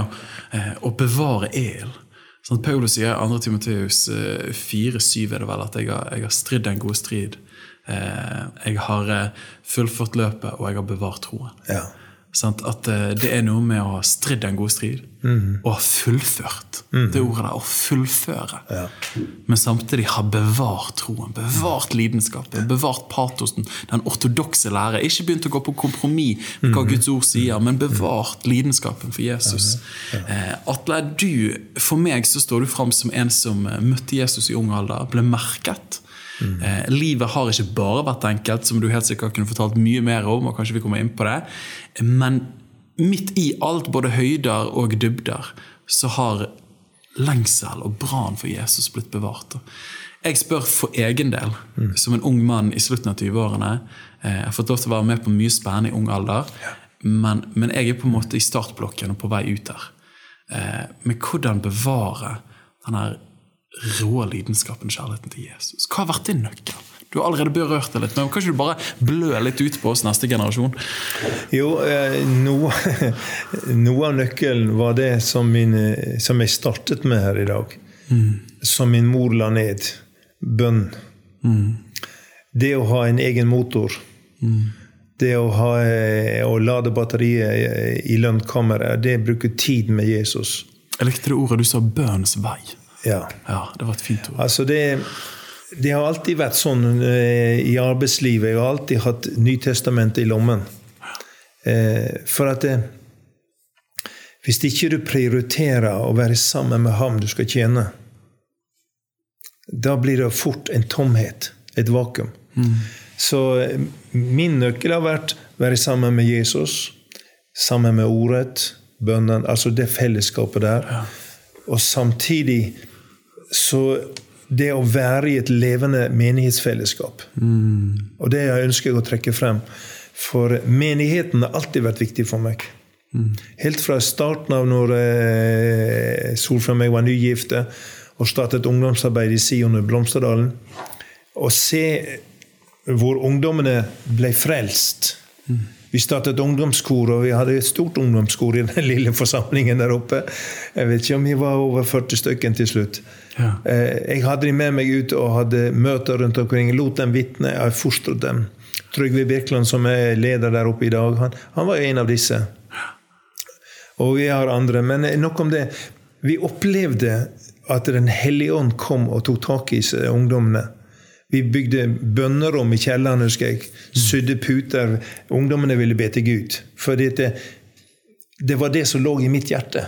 eh, å bevare el. Sånn Paulus sier i 2. Timoteus eh, 4,7 er det vel at jeg har, jeg har stridd en god strid. Eh, jeg har eh, fullført løpet, og jeg har bevart troen. Ja. Sant? At eh, det er noe med å ha stridd en god strid mm. og ha fullført. Mm. Det ordet der, å fullføre. Ja. Men samtidig ha bevart troen, bevart lidenskapen, bevart patosen, den ortodokse lære. Ikke begynt å gå på kompromiss med hva mm. Guds ord sier, men bevart lidenskapen for Jesus. Ja, ja. Eh, Atle, du, for meg så står du fram som en som eh, møtte Jesus i ung alder, ble merket. Mm. Eh, livet har ikke bare vært enkelt, som du helt sikkert kunne fortalt mye mer om. og kanskje vi kommer inn på det. Men midt i alt, både høyder og dybder, så har lengsel og brann for Jesus blitt bevart. Jeg spør for egen del, mm. som en ung mann i slutten av 20-årene. Eh, jeg har fått lov til å være med på mye spennende i ung alder, ja. men, men, jeg er på en måte i startblokken og på vei ut der. Eh, men hvordan bevare den her rå lidenskapen kjærligheten til Jesus. Hva har vært din nøkkel? Du har allerede berørt det litt, men kan ikke du bare blø litt ut på oss neste generasjon? Jo, eh, noe, (laughs) noe, av nøkkelen var det som, min, som, jeg startet med her i dag. Mm. Som min mor la ned. Bønn. Mm. Det å ha en egen motor. Mm. Det å, ha, eh, å lade batteriet i lønnkammeret, det bruker tid med Jesus. Jeg likte det ordet du sa 'bønns vei'. Ja. ja. Det var et fint ord. Altså det, det har alltid vært sånn eh, i arbeidslivet. Jeg har alltid hatt Nytestamentet i lommen. Eh, for at det, Hvis ikke du prioriterer å være sammen med ham du skal tjene, da blir det fort en tomhet, et vakuum. Mm. Så eh, min nøkkel har vært å være sammen med Jesus, sammen med ordet, bønnen, altså det fellesskapet der. Ja. Og samtidig så det å være i et levende menighetsfellesskap. Mm. Og det jeg ønsker jeg å trekke frem. For menigheten har alltid vært viktig for meg. Mm. Helt fra starten av når eh, Solfrid og jeg var nygifte og startet ungdomsarbeid i Sion i Blomsterdalen. Å se hvor ungdommene ble frelst. Mm. Vi startet ungdomskor, og vi hadde et stort ungdomskor i den lille forsamlingen der oppe. Jeg vet ikke om vi var over 40 stykker til slutt. Eh, jeg hadde dem med meg ut og hadde møter rundt omkring. Lot dem vitne. Jeg fostret dem. Trygve Birkeland, som er leder der oppe i dag, han, han var en av disse. Og vi har andre. Men nok om det. Vi opplevde at Den hellige ånd kom og tok tak i ungdommene. Vi bygde bønnerom i kjelleren, husker jeg. Sydde puter. Ungdommene ville be til Gud. For det, det var det som lå i mitt hjerte.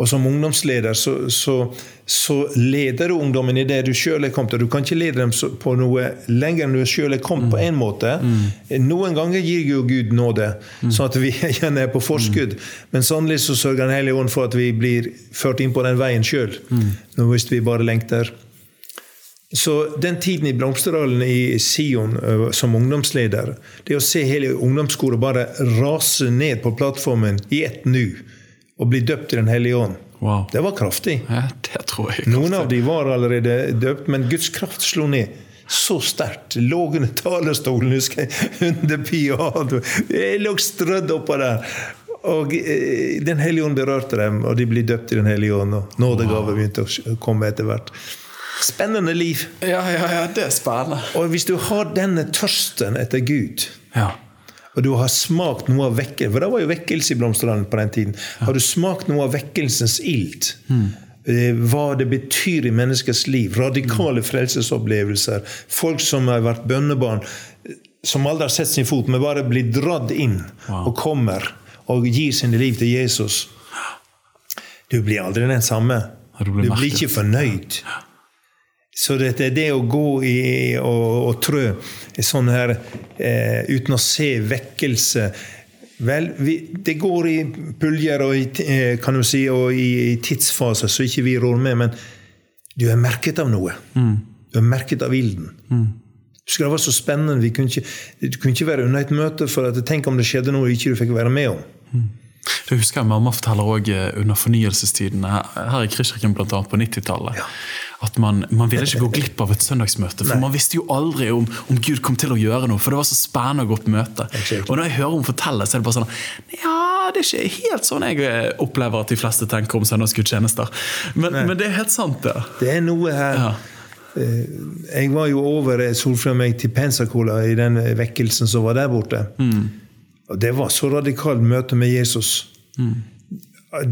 Og som ungdomsleder så, så, så leder du ungdommen i det du sjøl er kommet til. Du kan ikke lede dem på noe lenger enn du sjøl er kommet, på en måte. Mm. Noen ganger gir jo Gud nåde, mm. sånn at vi (laughs) gjerne er på forskudd. Mm. Men sannelig så sørger Den hellige ånd for at vi blir ført inn på den veien sjøl. Mm. Hvis vi bare lengter. Så den tiden i Blomsterdalen i Sion som ungdomsleder, det å se hele ungdomskoret bare rase ned på plattformen i ett nu og bli døpt i Den hellige ånd, wow. det var kraftig. Ja, det tror jeg Noen av de var allerede døpt, men Guds kraft slo ned så sterkt. Lå under talerstolen, husker jeg, under pianoet. Jeg lå strødd oppå der. Og Den hellige ånd berørte dem, og de ble døpt i Den hellige ånd. Og nådegaver begynte å komme etter hvert. Spennende liv. Ja, ja, ja, det er spennende. Og hvis du har denne tørsten etter Gud, Ja. Og du har smakt noe av vekkelse For det var jo vekkelse i Blomsterlandet på den tiden. Har du smakt noe av vekkelsens ild? Mm. Hva det betyr i menneskers liv. Radikale frelsesopplevelser. Folk som har vært bønnebarn, eh, som aldri har sett sin fot, men bare blir dratt inn og kommer og gir sine liv til Jesus. Du blir aldri den samme. Du du Du blir blir, ikke fornøyd. Så det er det å gå i og, og trø sånn her eh, uten å se vekkelse Vel, vi, det går i puljer og i, eh, kan du si, og i, i tidsfaser så ikke vi rår med, men du er merket av noe. Du er merket av ilden. Mm. det var så spennende. Vi kunne ikke, du kunne ikke være unna et møte for at tenk om det skjedde noe ikke du fikk være med om. Det husker jeg Mamma forteller også under fornyelsestiden her i Kristkirken annet på 90-tallet. At man, man ville ikke gå glipp av et søndagsmøte. For man visste jo aldri om, om Gud kom til å gjøre noe. For det var så spennende å gå på møte. Og når jeg hører henne fortelle, så er det bare sånn Ja, det er ikke helt sånn jeg opplever at de fleste tenker om søndagsgudstjenester. Men, men det er helt sant, det. Det er noe her Ja. Eh, Jeg var jo over eh, Solfrid og meg til Pensacola i den vekkelsen som var der borte. Og det var så radikalt møte med Jesus.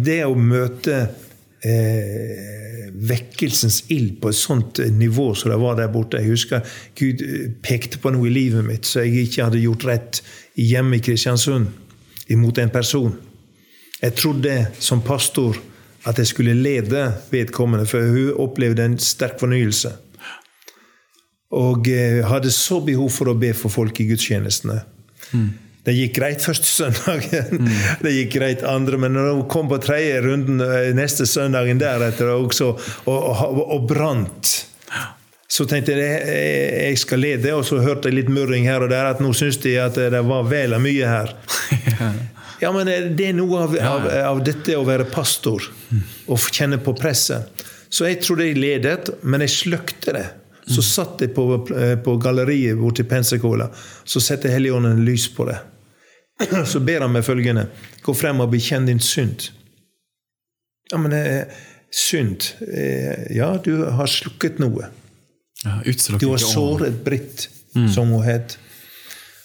Det å møte eh, vekkelsens ild på et sånt eh, nivå som det var der borte Jeg husker Gud eh, pekte på noe i livet mitt så jeg ikke hadde gjort rett hjemme i Kristiansund imot en person. Jeg trodde som pastor at jeg skulle lede vedkommende, for hun opplevde en sterk fornyelse. Og eh, hadde så behov for å be for folk i gudstjenestene. Det gikk greit første (laughs) søndagen, det gikk greit andre, men når hun kom på tredje runden eh, neste søndagen deretter også, og, og, og brant så tenkte jeg eh, jeg skal lede, og så hørte jeg litt murring her og der at nå syns de at det var vel mye her. (laughs) Ja, men eh, det er noe av, av, av dette å være pastor og kjenne på presset. Så jeg trodde jeg ledet, men jeg sløkte det. Så satt jeg på, eh, på galleriet borte i Pensacola. Så setter Helligånden lys på det. (clears throat) Så ber han meg følgende Gå frem og bekjenn din synd. Ja, men eh, synd eh, Ja, du har slukket noe. Ja, Du har såret Britt, som hun het.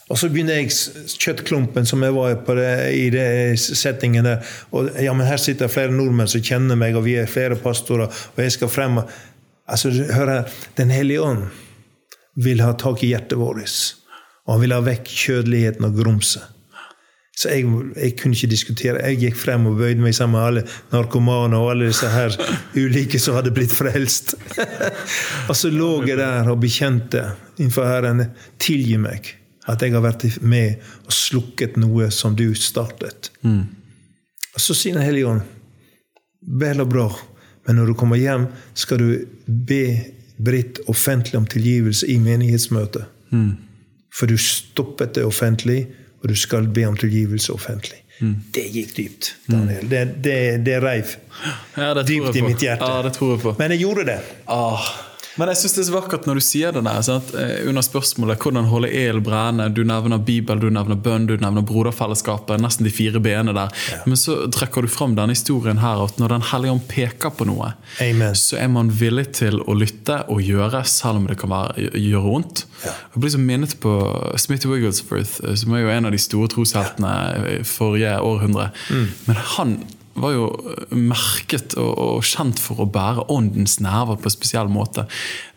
Og så begynner jeg kjøttklumpen som jeg var på det, i det settingen der. Og ja, men her sitter flere nordmenn som kjenner meg, og vi er flere pastorer, og jeg skal frem Altså, hør her. Den hellige ånd vil ha tak i hjertet vårt. Og han vil ha vekk kjødeligheten og grumset. Så jeg, jeg kunne ikke diskutere. Jeg gikk frem og bøyde meg sammen med alle narkomane og alle disse her ulike som hadde blitt frelst. (laughs) og så lå jeg der og bekjente innenfor Herren tilgi meg at jeg har vært med og slukket noe som du startet. Og så sier Den hellige ånd vel og bra, men når du kommer hjem, skal du be Britt offentlig om tilgivelse i menighetsmøtet. For du stoppet det offentlig, og du skal be om tilgivelse offentlig. Det gikk dypt, Daniel. Det, det, det reiv Ja, dypt i mitt hjerte. Ja, det tror jeg på. Men jeg gjorde det. Ah. Men jeg synes det er så vakkert når du sier det der. Sant? Eh, Under spørsmålet hvordan holde el brennende. Du nevner Bibel, du nevner bønn, du nevner broderfellesskapet. Nesten de fire benene der. Men så trekker du fram denne historien her at når Den hellige ånd peker på noe, Amen. så er man villig til å lytte og gjøre, selv om det kan være, gjøre vondt. Jeg blir så minnet på Smith Wigglesworth, eh, som er jo en av de store trosheltene i forrige århundre. Men han var jo merket og, og kjent for å bære åndens nerver på en spesiell måte.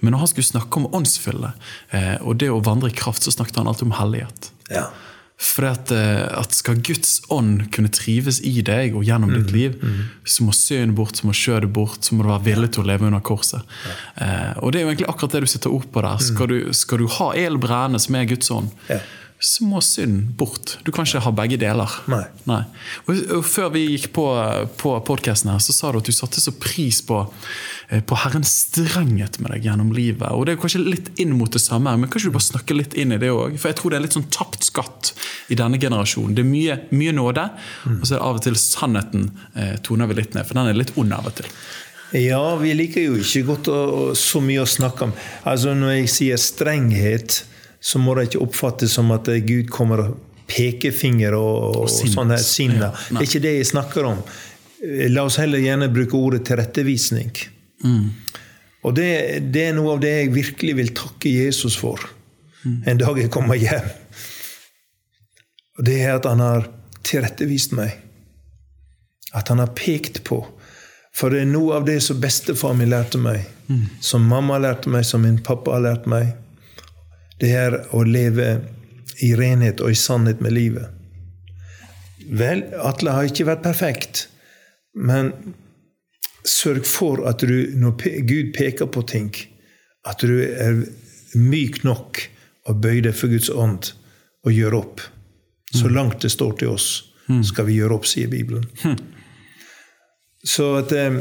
Men når han skulle snakke om åndsfylle eh, og det å vandre i kraft, så snakket han alltid om hellighet. Ja. For at, eh, at skal Guds ånd kunne trives i deg og gjennom ditt liv, så må synd bort, så må kjødet bort, så må du være villig til å leve under korset. Eh, og det er jo egentlig akkurat det du sitter ord på der. Skal du, skal du ha el brennende som er Guds ånd, Ja. Så må synd bort. Du kan ikke ha begge deler. Nei. Og, og Før vi gikk på, på podkasten, her, så sa du at du satte så pris på, eh, på Herrens strenghet med deg gjennom livet. Og Det er kanskje litt inn mot det samme, men kan du bare snakke litt inn i det òg? For jeg tror det er litt sånn tapt skatt i denne generasjonen. Det er mye, mye nåde, og så er det av og til sannheten eh, toner vi litt ned, for den er litt ond av og til. Ja, vi liker jo ikke godt å, så mye å snakke om. Altså Når jeg sier strenghet, så må det ikke oppfattes som at eh, Gud kommer og pekefinger og, og, og sånn her sinne. Ja, det er ikke det jeg snakker om. Eh, La oss heller gjerne bruke ordet tilrettevisning. Og det, det, er noe av det jeg virkelig vil takke Jesus for en dag jeg kommer hjem. Og Det er at han har tilrettevist meg. At han har pekt på. For det er noe av det som bestefar min lærte meg, mm. som mamma lærte meg, som min pappa har lært meg. Det er å leve i renhet og i sannhet med livet. Vel, Atle har ikke vært perfekt, men sørg for at du, når Gud peker på ting, at du er myk nok og bøy deg for Guds ånd og gjør opp. Så mm. langt det står til oss, mm. skal vi gjøre opp, sier Bibelen. Hm. Så at eh,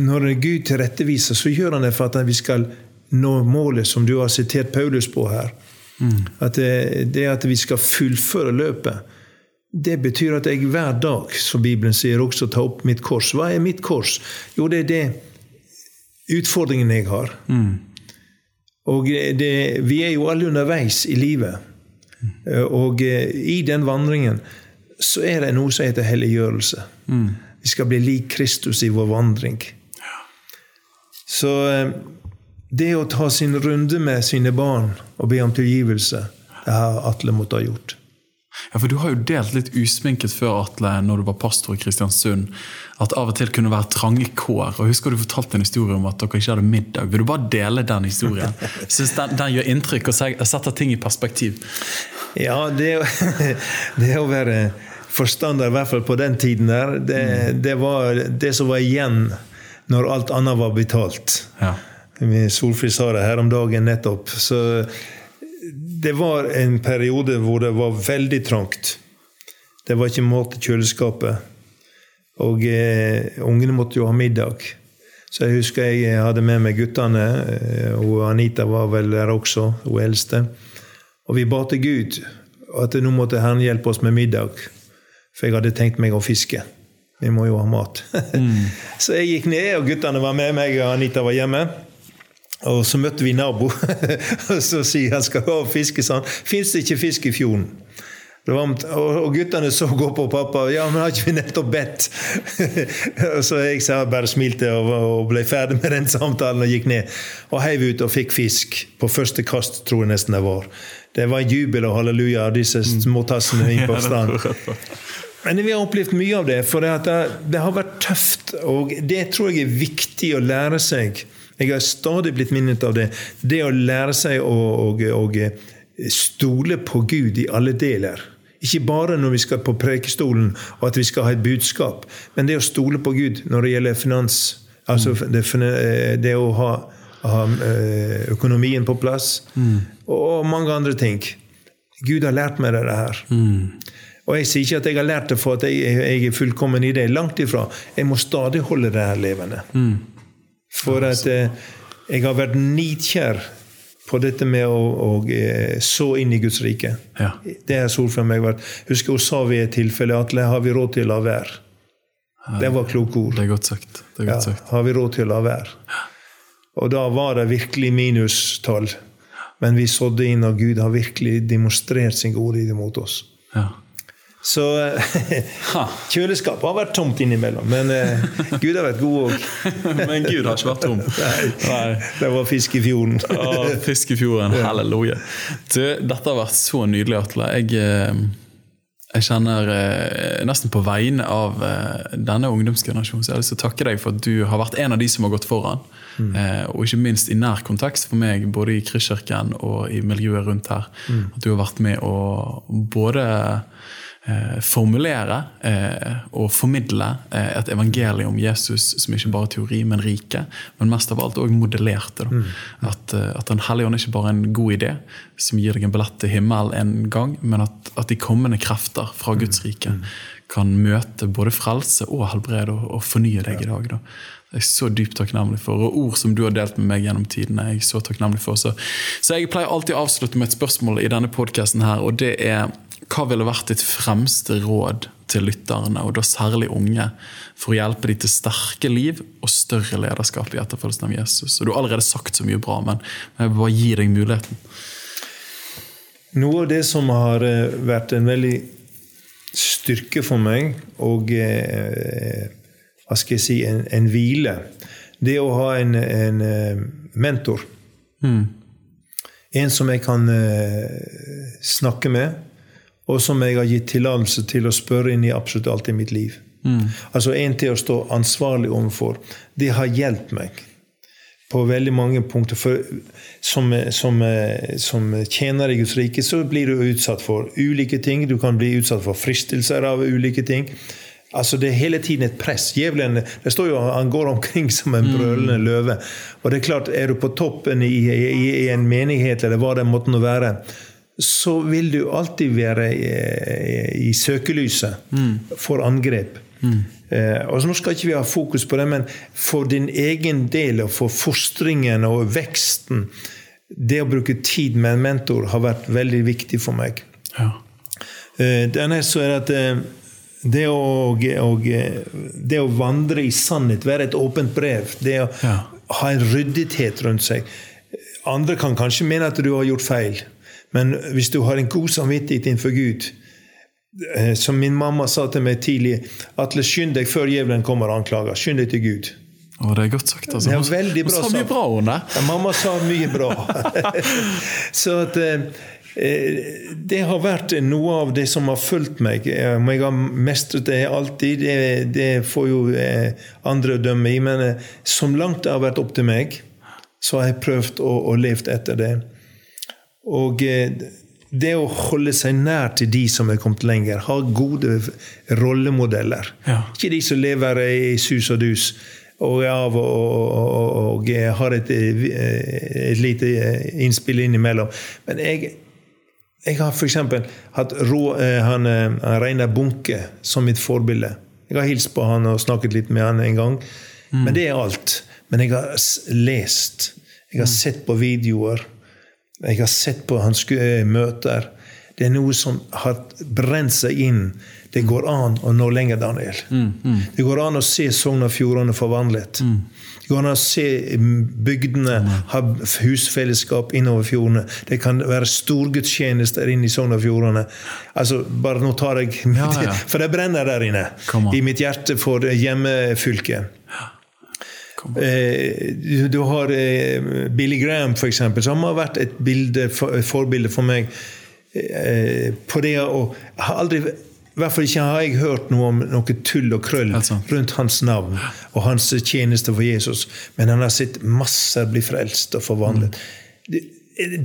når Gud tilretteviser, så gjør han det for at vi skal nå målet som du har sitert Paulus på her. Mm. At det, det at vi skal fullføre løpet. Det betyr at jeg hver dag, som Bibelen sier, også tar opp mitt kors. Hva er mitt kors? Jo, det er det utfordringen jeg har. Mm. Og det, vi er jo alle underveis i livet. Og eh, i den vandringen så er det noe som heter helliggjørelse. Mm. Vi skal bli lik Kristus i vår vandring. Så eh, det å ta sin runde med sine barn og be om tilgivelse, det har Atle måttet ha gjort. Ja, for Du har jo delt litt usminket før, Atle, når du var pastor i Kristiansund, at av og til kunne være trange kår. og Husker du fortalte en historie om at dere ikke hadde middag. Vil du bare dele den historien? (laughs) Syns den, den gjør inntrykk og setter ting i perspektiv. Ja, det, (laughs) det å være forstander, i hvert fall på den tiden der, det, mm. det var det som var igjen når alt annet var betalt. Ja. Solfrid sa det her om dagen nettopp. Så det var en periode hvor det var veldig trangt. Det var ikke mat i kjøleskapet. Og eh, ungene måtte jo ha middag. Så jeg husker jeg hadde med meg guttene. Eh, og Anita var vel der også, hun eldste. Og vi ba til Gud at nå måtte Herren hjelpe oss med middag. For jeg hadde tenkt meg å fiske. Vi må jo ha mat. (laughs) Mm. så jeg gikk ned, og guttene var med meg, og Anita var hjemme. Og så møtte vi nabo, (laughs) og så sier han skal ha fiske sånn. Fins det ikke fisk i fjorden? Var, og guttene så gå på pappa. 'Ja, men har ikke vi nettopp bedt?' (laughs) så jeg sa bare smilte og, og, ble ferdig med den samtalen og gikk ned. Og heiv ut og fikk fisk. På første kast, tror jeg nesten det var. Det var jubel og halleluja av disse mm. småtassene inn på (laughs) stranden. Men vi har opplevd mye av det, for det, det har vært tøft. Og det tror jeg er viktig å lære seg jeg har stadig blitt minnet av det. Det å lære seg å, å, å stole på Gud i alle deler. Ikke bare når vi skal på prekestolen og at vi skal ha et budskap, men det å stole på Gud når det gjelder finans. Altså mm. det, det, å ha, ha, eh, økonomien på plass. Mm. Og mange andre ting. Gud har lært meg det her. Mm. Og Jeg sier ikke at jeg har lært det for at jeg, jeg er fullkommen i det. Langt ifra. Jeg må stadig holde det her levende. Mm. For at eh, jeg har vært nitkjær på dette med å, å, eh, så inn i Guds rike. Ja. Det har sol for meg vært. Husker hun sa ved et tilfelle at har vi råd til å la være? Det var kloke ord. Det er godt sagt. Er godt sagt. Ja, har vi råd til å la være? Og da var det virkelig minustall. Men vi sådde inn, og Gud har virkelig demonstrert sin godhet mot oss. Ja. Så kjøleskapet har vært tomt innimellom. Men eh, Gud har vært god òg. (laughs) men Gud har ikke vært tom. Nei, Nei. Det var fisk i fjorden. Å, fisk i fjorden, Halleluja. Du, dette har vært så nydelig, Atle. Jeg, eh, jeg kjenner eh, nesten på vegne av eh, denne ungdomsgenerasjonen så jeg har lyst til å takke deg for at du har vært en av de som har gått foran. Mm. Eh, og ikke minst i nær kontekst for meg, både i Kristkirken og i miljøet rundt her. Mm. At du har vært med å både eh, formulere eh, og formidle eh, et evangelium om Jesus som ikke bare er teori, men rike. Men mest av alt òg modellerte. Mm. At, eh, at Den hellige ånd ikke bare er en god idé som gir deg en billett til himmel en gang, men at, at de kommende krefter fra mm. Guds rike mm. kan møte både frelse og helbrede og, og fornye deg i dag. da. Jeg er så dypt takknemlig for. Og ord som du har delt med meg gjennom tidene. jeg er så takknemlig for. Så, så jeg pleier alltid å avslutte med et spørsmål i denne podkasten og det er hva ville vært ditt fremste råd til lytterne, og da særlig unge, for å hjelpe dem til sterke liv og større lederskap i etterfølgelsen av Jesus? Og Du har allerede sagt så mye bra, men jeg vil bare gi deg muligheten. Noe av det som har eh, vært en veldig styrke for meg, og eh, hva skal jeg si, en, en hvile, det å ha en, en mentor mm. En som jeg kan snakke med, og som jeg har gitt tillatelse til å spørre inn i absolutt alt i mitt liv. Mm. Altså En til å stå ansvarlig overfor. Det har hjulpet meg på veldig mange punkter. For som, som, som, tjener i Guds rike så blir du utsatt for ulike ting. Du kan bli utsatt for fristelser av ulike ting. Altså Det er hele tiden et press. Djevelen det står jo, han går omkring som en brølende mm. løve. Og det Er klart, er du på toppen i, i, i en menighet, eller hva det måtte nå være, så vil du alltid være i, i søkelyset mm. for angrep. Mm. Eh, og Nå skal ikke vi ha fokus på det, men for din egen del og for fostringen og veksten Det å bruke tid med en mentor har vært veldig viktig for meg. Ja. Eh, Dernest så er det at eh, det å, og, det å, vandre i sannhet, være et åpent brev, det å ja. ha en ryddighet rundt seg Andre kan kanskje mene at du har gjort feil, men hvis du har en god samvittighet innenfor Gud, Eh, som min mamma sa til meg tidlig, Atle, skynd deg før djevelen kommer og anklager. Skynd deg til Gud. Å, det er godt sagt. Altså. Det veldig bra Hun sa mye bra, hun ja, Mamma sa mye bra. (laughs) så at eh, eh, det har vært noe av det som har fulgt meg. Om jeg har mestret det alltid, det, det får jo andre dømme i. Men som langt det har vært opp til meg, så har jeg prøvd å, å leve etter det. Og det å holde seg nær til de som er kommet lenger, ha gode rollemodeller. Ja. Ikke de som lever i sus og dus og er av og, og, og, har et, et, lite innspill innimellom. Men jeg, jeg har f.eks. hatt Rå, eh, han, han eh, Reinar Bunke som mitt forbilde. Jeg har hilst på han og snakket litt med han en gang. Mm. Men det er alt. Men jeg har lest. Jeg har mm. sett på videoer. Jeg har sett på hans eh, møter. Det er noe som har brent seg inn. Det går an å nå lenger, Daniel. Mm, mm. Det går an å se Sogn og Fjordane forvandlet. Mm. Det går an å se mm, bygdene mm. ha husfellesskap innover fjordene. Det kan være storgudstjenester inne i Sogn og Fjordane. Altså, bare nå tar jeg ja, ja. (laughs) For det brenner der inne. I mitt hjerte for hjemmefylket. Eh, du har eh, Billy Graham, for eksempel, som har vært et bilde, forbilde for meg eh, på det å har aldri i hvert fall ikke har jeg hørt noe om noe tull og krøll rundt hans navn og hans tjeneste for Jesus. Men han har sett masser bli frelst og forvandlet. Mm. Det,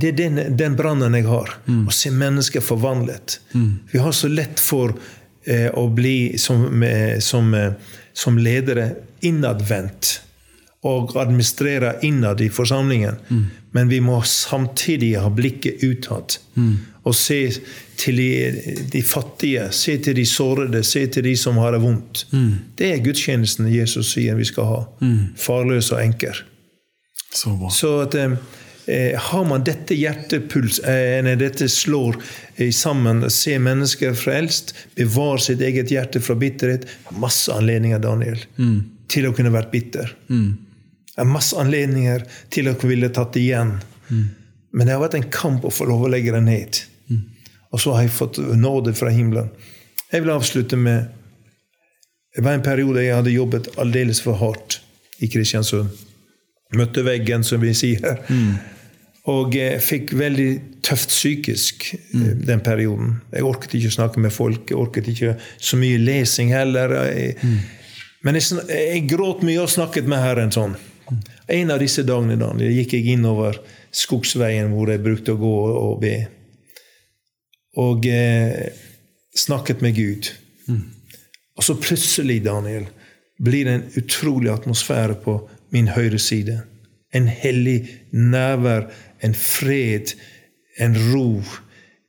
det, er den, den brannen jeg har. Mm. Å se mennesker forvandlet. Mm. Vi har så lett for eh, å bli som, eh, som, eh, som ledere innadvendt og administrere innad i forsamlingen. Mm. Men vi må samtidig ha blikket utad. Mm. Og se til de, de, fattige, se til de sårede, se til de som har det vondt. Mm. Det er gudstjenesten Jesus sier vi skal ha. Mm. Farløs og enker. Så, Så at, eh, eh, har man dette hjertepuls, eh, dette slår eh, sammen, se mennesker frelst, bevare sitt eget hjerte fra bitterhet Masse anledninger, Daniel, mm. til å kunne vært bitter. Mm. Det er masse anledninger til at vi ville tatt det igjen. Mm. Men det har vært en kamp å få lov å legge det ned. Mm. Og så har jeg fått nåde fra himmelen. Jeg vil avslutte med Det var en periode jeg hadde jobbet aldeles for hardt i Kristiansund. Møtte veggen, som vi sier. Mm. Og jeg fikk veldig tøft psykisk mm. den perioden. Jeg orket ikke å snakke med folk. Jeg orket ikke så mye lesing heller. Jeg, mm. Men jeg, jeg, gråt mye og snakket med Herren sånn. En av disse dagene Daniel, gikk jeg innover skogsveien hvor jeg brukte å gå og be. Og eh, snakket med Gud. Mm. Og så plutselig, Daniel, blir det en utrolig atmosfære på min høyre side. En hellig nærvær, en fred, en ro,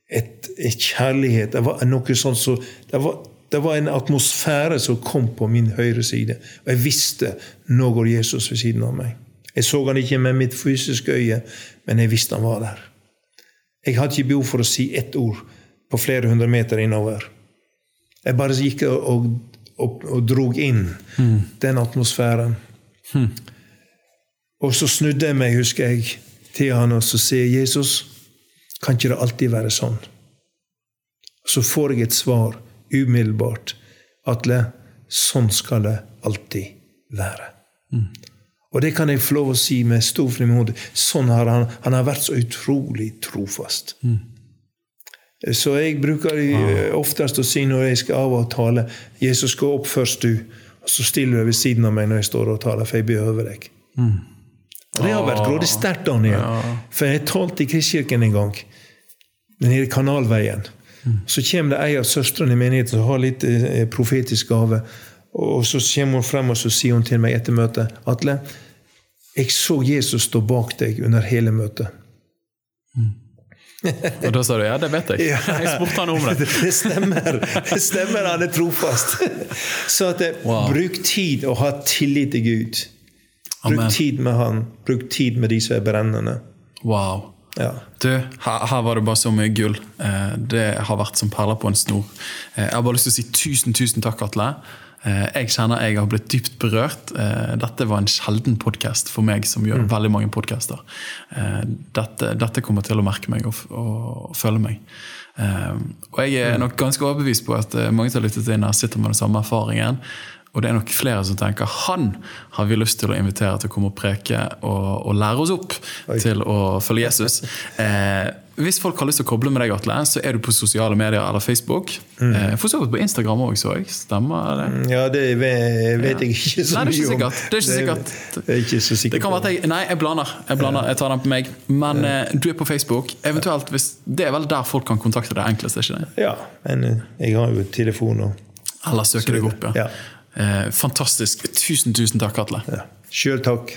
et, et kjærlighet. Det var noe sånt så, det var det var en atmosfære som kom på min høyre side. Og jeg visste nå går Jesus ved siden av meg. Jeg så han ikke med mitt fysiske øye, men jeg visste han var der. Jeg hadde ikke behov for å si ett ord på flere hundre meter innover. Jeg bare gikk og, og, og, og drog inn mm. den atmosfæren. Mm. Og så snudde jeg meg, husker jeg, til han og så sier Jesus, kan ikke det alltid være sånn? Så får jeg et svar umiddelbart. Atle, sånn skal det alltid være. Mm. Og det kan jeg få lov å si med stor frimodighet. Sånn har han, han har vært så utrolig trofast. Mm. Så jeg bruker oftest å si når jeg skal av og tale 'Jesus, gå opp først, du', og så stiller du ved siden av meg når jeg står og taler, for jeg behøver deg. Mm. Og Det har vært grådig sterkt, Daniel. Ja. For jeg talte i Kristkirken en gang, nede i Kanalveien. Mm. Så kommer det ei av søstrene i menigheten som har litt eh, profetisk gave. Og så kommer hun frem og så sier hun til meg etter møtet Atle, jeg så Jesus stå bak deg under hele møtet. Mm. (laughs) Og da sa du ja, det vet jeg. (laughs) Jeg spurte han om det. (laughs) Det stemmer. Det stemmer, han er trofast. Så at det, eh, wow. bruk tid og ha tillit til Gud. Bruk Amen. tid med han. Bruk tid med de som er brennende. Wow. Ja. Du, her, her, var det bare så mye gull. Eh, det har vært som perler på en snor. Eh, jeg har bare lyst til å si tusen, tusen takk, Atle. Eh, jeg kjenner jeg har blitt dypt berørt. Eh, dette var en sjelden podkast for meg, som gjør mm. veldig mange podkaster. Eh, dette, dette, kommer til å merke meg og, og, og følge meg. Og jeg er mm. nok ganske overbevist på at mange som har lyttet inn her, sitter med den samme erfaringen. Og det er nok flere som tenker han har vi lyst til å invitere til å komme og preke og, og lære oss opp Oi. til å følge Jesus. Eh, hvis folk har lyst til å koble med deg, Atle, så er du på sosiale medier eller Facebook. Mm. Eh, for så vidt på Instagram òg, så jeg. Stemmer det? Mm, ja, det vet, jeg ikke så mye om. Det er ikke sikkert. Det er ikke så sikkert. Det kan være at jeg, nei, jeg blander. Jeg blander, jeg tar den på meg. Men ja. eh, du er på Facebook. Eventuelt, hvis, Det er vel der folk kan kontakte deg enklest? ikke det? Ja, men eh, jeg har jo telefon og Eller søke deg opp, ja. ja. Fantastisk. Tusen, tusen takk, Atle. Ja. Sjøl takk.